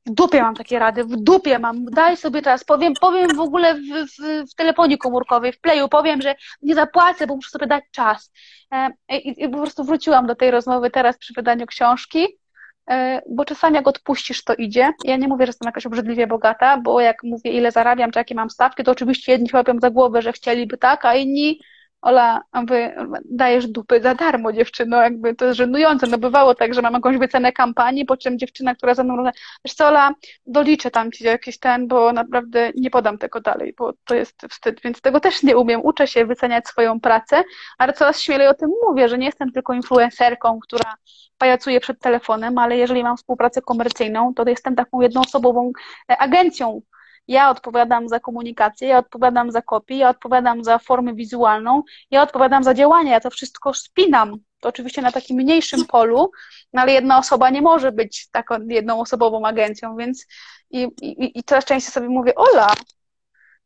S2: w dupie mam takie rady, w dupie mam, daj sobie czas, powiem, powiem w ogóle w, w, w komórkowej, w playu, powiem, że nie zapłacę, bo muszę sobie dać czas. E, I, I po prostu wróciłam do tej rozmowy teraz przy wydaniu książki, bo czasami jak odpuścisz, to idzie. Ja nie mówię, że jestem jakaś obrzydliwie bogata, bo jak mówię, ile zarabiam, czy jakie mam stawki, to oczywiście jedni łapią za głowę, że chcieliby tak, a inni Ola, wy dajesz dupy za darmo dziewczyno, jakby to jest żenujące. No bywało tak, że mam jakąś wycenę kampanii, po czym dziewczyna, która ze mną mówi, wiesz co Ola, doliczę tam ci jakiś ten, bo naprawdę nie podam tego dalej, bo to jest wstyd, więc tego też nie umiem. Uczę się wyceniać swoją pracę, ale coraz śmielej o tym mówię, że nie jestem tylko influencerką, która pajacuje przed telefonem, ale jeżeli mam współpracę komercyjną, to jestem taką jednoosobową e, agencją, ja odpowiadam za komunikację, ja odpowiadam za kopię, ja odpowiadam za formę wizualną, ja odpowiadam za działanie, ja to wszystko spinam. To oczywiście na takim mniejszym polu, no ale jedna osoba nie może być taką jedną osobową agencją, więc i, i, i coraz częściej sobie mówię, Ola,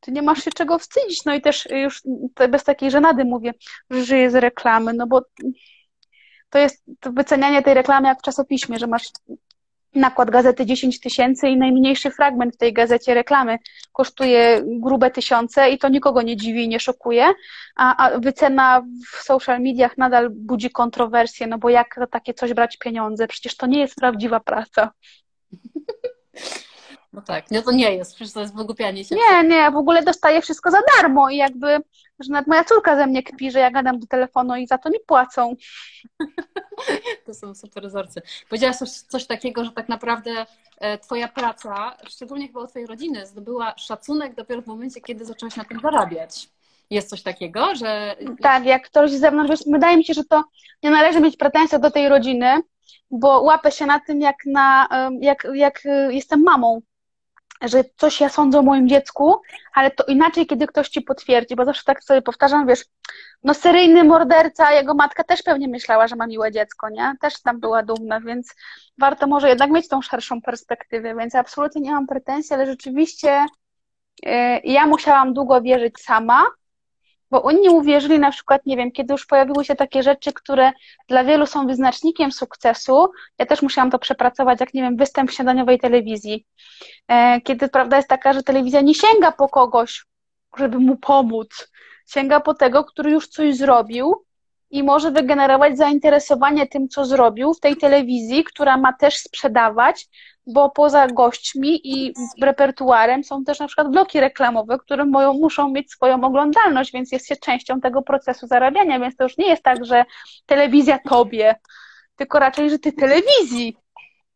S2: ty nie masz się czego wstydzić, no i też już bez takiej żenady mówię, że żyję z reklamy, no bo to jest to wycenianie tej reklamy jak w czasopiśmie, że masz nakład gazety 10 tysięcy i najmniejszy fragment w tej gazecie reklamy kosztuje grube tysiące i to nikogo nie dziwi i nie szokuje, a, a wycena w social mediach nadal budzi kontrowersje, no bo jak za takie coś brać pieniądze? Przecież to nie jest prawdziwa praca.
S1: No tak, no to nie jest, przecież to jest wygłupianie się.
S2: Nie, nie, w ogóle dostaję wszystko za darmo i jakby, że nawet moja córka ze mnie kpi, że ja gadam do telefonu i za to mi płacą.
S1: To są super wzorce. Powiedziałaś coś, coś takiego, że tak naprawdę e, Twoja praca, szczególnie chyba u Twojej rodziny, zdobyła szacunek dopiero w momencie, kiedy zaczęłaś na tym zarabiać. Jest coś takiego, że.
S2: Tak, jak ktoś z zewnątrz, wiesz, wydaje mi się, że to nie należy mieć pretensji do tej rodziny, bo łapę się na tym, jak, na, jak, jak y, jestem mamą że coś ja sądzę o moim dziecku, ale to inaczej, kiedy ktoś ci potwierdzi, bo zawsze tak sobie powtarzam, wiesz, no seryjny morderca, jego matka też pewnie myślała, że ma miłe dziecko, nie? Też tam była dumna, więc warto może jednak mieć tą szerszą perspektywę, więc absolutnie nie mam pretensji, ale rzeczywiście yy, ja musiałam długo wierzyć sama, bo oni uwierzyli na przykład, nie wiem, kiedy już pojawiły się takie rzeczy, które dla wielu są wyznacznikiem sukcesu, ja też musiałam to przepracować, jak nie wiem, występ śniadaniowej telewizji. E, kiedy prawda jest taka, że telewizja nie sięga po kogoś, żeby mu pomóc, sięga po tego, który już coś zrobił i może wygenerować zainteresowanie tym, co zrobił w tej telewizji, która ma też sprzedawać, bo poza gośćmi i repertuarem są też na przykład bloki reklamowe, które moją, muszą mieć swoją oglądalność, więc jest się częścią tego procesu zarabiania, więc to już nie jest tak, że telewizja tobie, tylko raczej, że ty telewizji,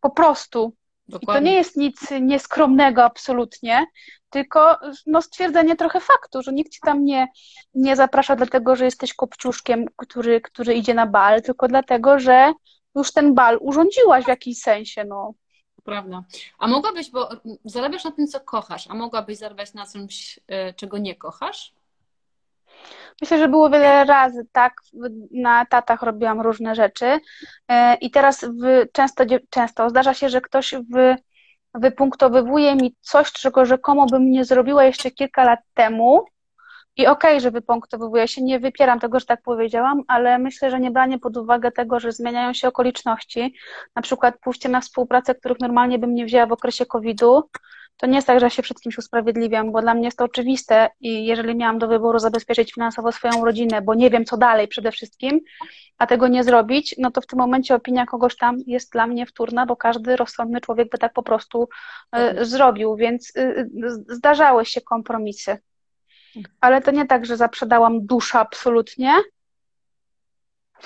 S2: po prostu. Dokładnie. I to nie jest nic nieskromnego absolutnie, tylko no, stwierdzenie trochę faktu, że nikt ci tam nie, nie zaprasza dlatego, że jesteś kopciuszkiem, który, który idzie na bal, tylko dlatego, że już ten bal urządziłaś w jakiś sensie, no
S1: prawda. A mogłabyś, bo zarabiasz na tym, co kochasz, a mogłabyś zarabiać na czymś, e, czego nie kochasz?
S2: Myślę, że było wiele razy tak. Na etatach robiłam różne rzeczy e, i teraz w, często, często zdarza się, że ktoś w, wypunktowywuje mi coś, czego rzekomo bym nie zrobiła jeszcze kilka lat temu, i okej, okay, że wypunktowuję się, nie wypieram tego, że tak powiedziałam, ale myślę, że nie branie pod uwagę tego, że zmieniają się okoliczności, na przykład pójście na współpracę, których normalnie bym nie wzięła w okresie COVID-u, to nie jest tak, że ja się przed kimś usprawiedliwiam, bo dla mnie jest to oczywiste i jeżeli miałam do wyboru zabezpieczyć finansowo swoją rodzinę, bo nie wiem co dalej przede wszystkim, a tego nie zrobić, no to w tym momencie opinia kogoś tam jest dla mnie wtórna, bo każdy rozsądny człowiek by tak po prostu y, zrobił, więc y, y, zdarzały się kompromisy. Ale to nie tak, że zaprzedałam duszę absolutnie.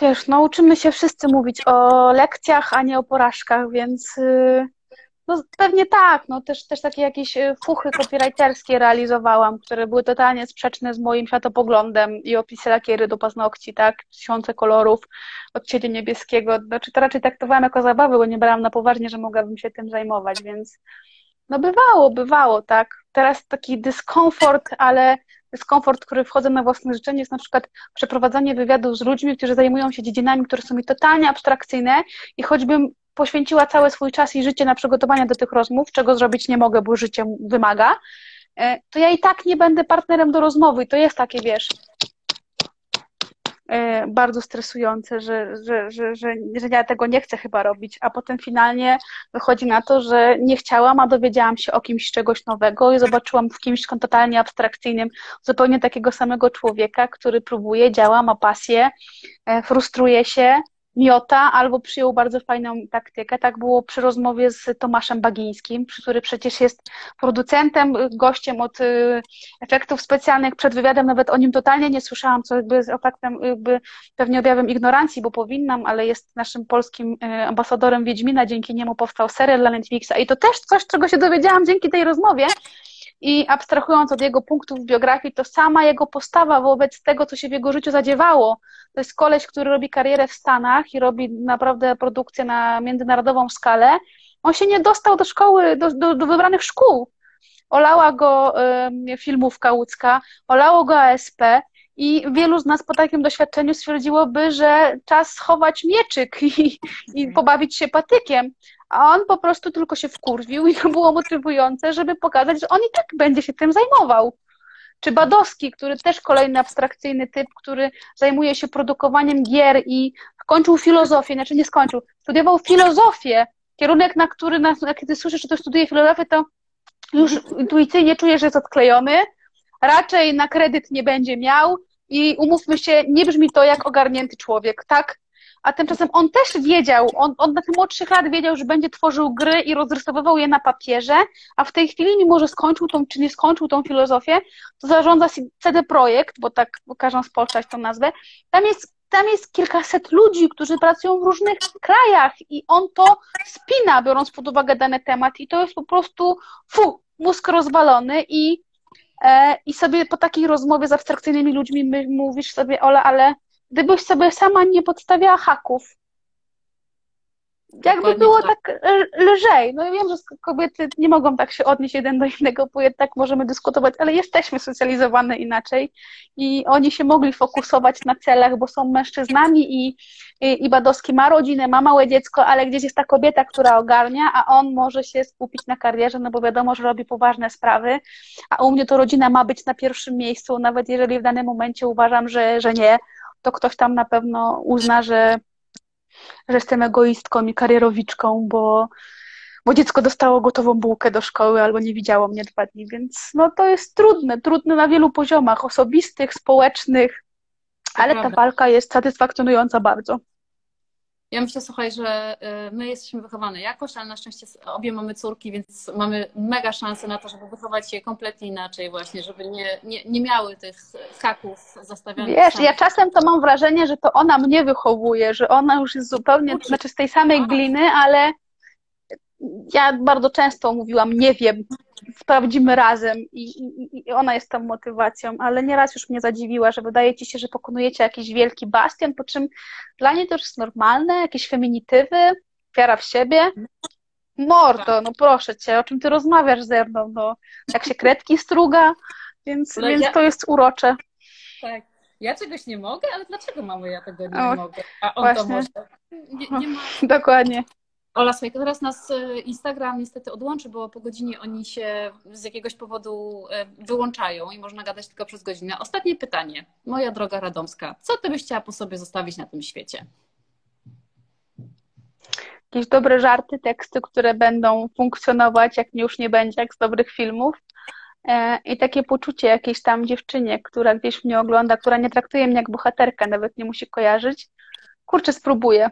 S2: Wiesz, no uczymy się wszyscy mówić o lekcjach, a nie o porażkach, więc y, no, pewnie tak, no też, też takie jakieś y, fuchy copywriterskie realizowałam, które były totalnie sprzeczne z moim światopoglądem i opisy lakiery do paznokci, tak, tysiące kolorów, odcienia niebieskiego, znaczy to raczej traktowałam jako zabawę, bo nie brałam na poważnie, że mogłabym się tym zajmować, więc no bywało, bywało, tak. Teraz taki dyskomfort, ale dyskomfort, który wchodzę na własne życzenie, jest na przykład przeprowadzanie wywiadów z ludźmi, którzy zajmują się dziedzinami, które są mi totalnie abstrakcyjne i choćbym poświęciła cały swój czas i życie na przygotowanie do tych rozmów, czego zrobić nie mogę, bo życie wymaga, e, to ja i tak nie będę partnerem do rozmowy. To jest takie, wiesz, e, bardzo stresujące, że, że, że, że, że ja tego nie chcę chyba robić, a potem finalnie wychodzi na to, że nie chciałam, a dowiedziałam się o kimś czegoś nowego i zobaczyłam w kimś totalnie abstrakcyjnym zupełnie takiego samego człowieka, który próbuje, działa, ma pasję, e, frustruje się, miota albo przyjął bardzo fajną taktykę. Tak było przy rozmowie z Tomaszem Bagińskim, który przecież jest producentem, gościem od y, efektów specjalnych. Przed wywiadem nawet o nim totalnie nie słyszałam, co jakby jest efektem, jakby pewnie objawem ignorancji, bo powinnam, ale jest naszym polskim y, ambasadorem Wiedźmina, dzięki niemu powstał serial dla Netflixa i to też coś, czego się dowiedziałam dzięki tej rozmowie, i abstrahując od jego punktów w biografii, to sama jego postawa wobec tego, co się w jego życiu zadziewało. To jest koleś, który robi karierę w Stanach i robi naprawdę produkcję na międzynarodową skalę. On się nie dostał do szkoły, do, do, do wybranych szkół. Olała go y, filmówka łódzka, olało go ASP i wielu z nas po takim doświadczeniu stwierdziłoby, że czas schować mieczyk i, i pobawić się patykiem. A on po prostu tylko się wkurwił i to było motywujące, żeby pokazać, że on i tak będzie się tym zajmował. Czy Badowski, który też kolejny abstrakcyjny typ, który zajmuje się produkowaniem gier i skończył filozofię, znaczy nie skończył, studiował filozofię, kierunek, na który, na, kiedy słyszysz, że to studiuje filozofię, to już intuicyjnie czujesz, że jest odklejony, raczej na kredyt nie będzie miał i umówmy się, nie brzmi to jak ogarnięty człowiek, tak? a tymczasem on też wiedział, on, on na tych młodszych lat wiedział, że będzie tworzył gry i rozrysowywał je na papierze, a w tej chwili, mimo że skończył tą, czy nie skończył tą filozofię, to zarządza CD Projekt, bo tak każą spolszczać tą nazwę, tam jest, tam jest kilkaset ludzi, którzy pracują w różnych krajach i on to spina, biorąc pod uwagę dany temat i to jest po prostu, fu, mózg rozwalony i i sobie po takiej rozmowie z abstrakcyjnymi ludźmi mówisz sobie, Ola, ale gdybyś sobie sama nie podstawiała haków. Jakby było tak. tak lżej. No ja wiem, że kobiety nie mogą tak się odnieść jeden do innego, bo tak możemy dyskutować, ale jesteśmy socjalizowane inaczej i oni się mogli fokusować na celach, bo są mężczyznami i, i, i Badowski ma rodzinę, ma małe dziecko, ale gdzieś jest ta kobieta, która ogarnia, a on może się skupić na karierze, no bo wiadomo, że robi poważne sprawy, a u mnie to rodzina ma być na pierwszym miejscu, nawet jeżeli w danym momencie uważam, że, że nie, to ktoś tam na pewno uzna, że, że jestem egoistką i karierowiczką, bo, bo dziecko dostało gotową bułkę do szkoły albo nie widziało mnie dwa dni, więc no to jest trudne, trudne na wielu poziomach, osobistych, społecznych, ale ta walka jest satysfakcjonująca bardzo.
S1: Ja myślę, słuchaj, że y, my jesteśmy wychowane jakoś, ale na szczęście obie mamy córki, więc mamy mega szansę na to, żeby wychować je kompletnie inaczej właśnie, żeby nie, nie, nie miały tych haków zastawionych.
S2: Wiesz, ja czasem to mam wrażenie, że to ona mnie wychowuje, że ona już jest zupełnie, Uczy. znaczy z tej samej gliny, ale ja bardzo często mówiłam, nie wiem, sprawdzimy razem i, i, i, ona jest tą motywacją, ale nieraz już mnie zadziwiła, że wydaje ci się, że pokonujecie jakiś wielki bastion, po czym dla niej to już jest normalne, jakieś feminitywy, wiara w siebie. Mordo, no proszę cię, o czym ty rozmawiasz ze mną, no, jak się kredki struga, więc, no więc ja... to jest urocze.
S1: Tak. Ja czegoś nie mogę, ale dlaczego mamy ja tego nie o, mogę? A on właśnie. to może. Nie, nie ma...
S2: Dokładnie.
S1: Ola, słuchaj, teraz nas e, Instagram niestety odłączy, bo po godzinie oni się z jakiegoś powodu e, wyłączają i można gadać tylko przez godzinę. Ostatnie pytanie. Moja droga Radomska, co ty byś chciała po sobie zostawić na tym świecie?
S2: Jakieś dobre żarty, teksty, które będą funkcjonować, jak już nie będzie, jak z dobrych filmów. E, I takie poczucie jakiejś tam dziewczynie, która gdzieś mnie ogląda, która nie traktuje mnie jak bohaterkę, nawet nie musi kojarzyć. Kurczę, spróbuję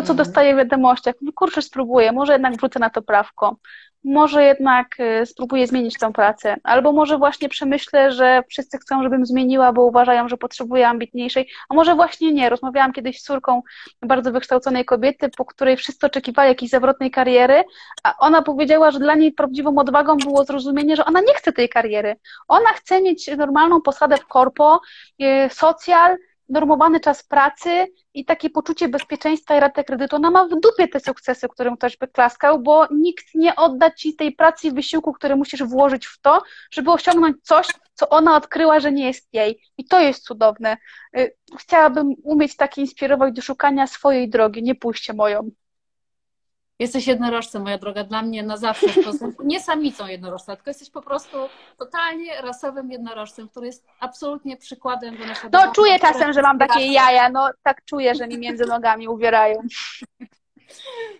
S2: to, co mhm. dostaję w wiadomościach, kurczę, spróbuję, może jednak wrócę na to prawko, może jednak y, spróbuję zmienić tę pracę, albo może właśnie przemyślę, że wszyscy chcą, żebym zmieniła, bo uważają, że potrzebuję ambitniejszej, a może właśnie nie. Rozmawiałam kiedyś z córką bardzo wykształconej kobiety, po której wszyscy oczekiwali jakiejś zawrotnej kariery, a ona powiedziała, że dla niej prawdziwą odwagą było zrozumienie, że ona nie chce tej kariery. Ona chce mieć normalną posadę w korpo, y, socjal, normowany czas pracy i takie poczucie bezpieczeństwa i ratę kredytu. Ona ma w dupie te sukcesy, którym ktoś by klaskał, bo nikt nie odda ci tej pracy i wysiłku, który musisz włożyć w to, żeby osiągnąć coś, co ona odkryła, że nie jest jej. I to jest cudowne. Y, chciałabym umieć tak inspirować do szukania swojej drogi, nie pójście moją.
S1: Jesteś jednorożcem, moja droga, dla mnie na zawsze. Nie samicą jednorożca, tylko jesteś po prostu totalnie rasowym jednorożcem, który jest absolutnie przykładem do naszego.
S2: No, czuję czasem, że mam takie jaja, no tak czuję, że mi między nogami uwierają.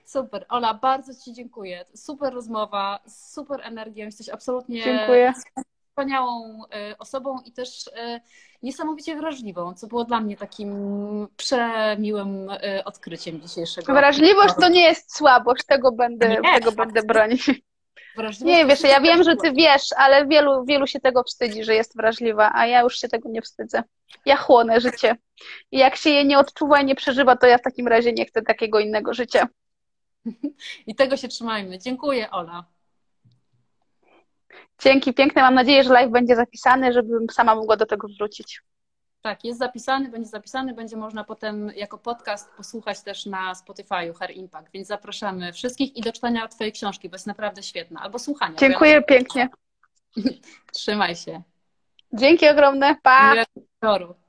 S1: Super. Ola, bardzo Ci dziękuję. Super rozmowa, super energią. Jesteś absolutnie
S2: dziękuję.
S1: Wspaniałą e, osobą i też e, niesamowicie wrażliwą, co było dla mnie takim przemiłym e, odkryciem dzisiejszego.
S2: Wrażliwość to nie jest słabość, tego będę, nie, tego będę bronić. Nie wiesz, ja wiem, że ty wiesz, ale wielu, wielu się tego wstydzi, że jest wrażliwa, a ja już się tego nie wstydzę. Ja chłonę życie. I jak się je nie odczuwa i nie przeżywa, to ja w takim razie nie chcę takiego innego życia.
S1: I tego się trzymajmy. Dziękuję, Ola.
S2: Dzięki, piękne. Mam nadzieję, że live będzie zapisany, żebym sama mogła do tego wrócić.
S1: Tak, jest zapisany, będzie zapisany, będzie można potem jako podcast posłuchać też na Spotify'u Her Impact, więc zapraszamy wszystkich i do czytania Twojej książki, bo jest naprawdę świetna, albo słuchania.
S2: Dziękuję ja pięknie.
S1: Trzymaj się.
S2: Dzięki ogromne, pa!
S1: Miłego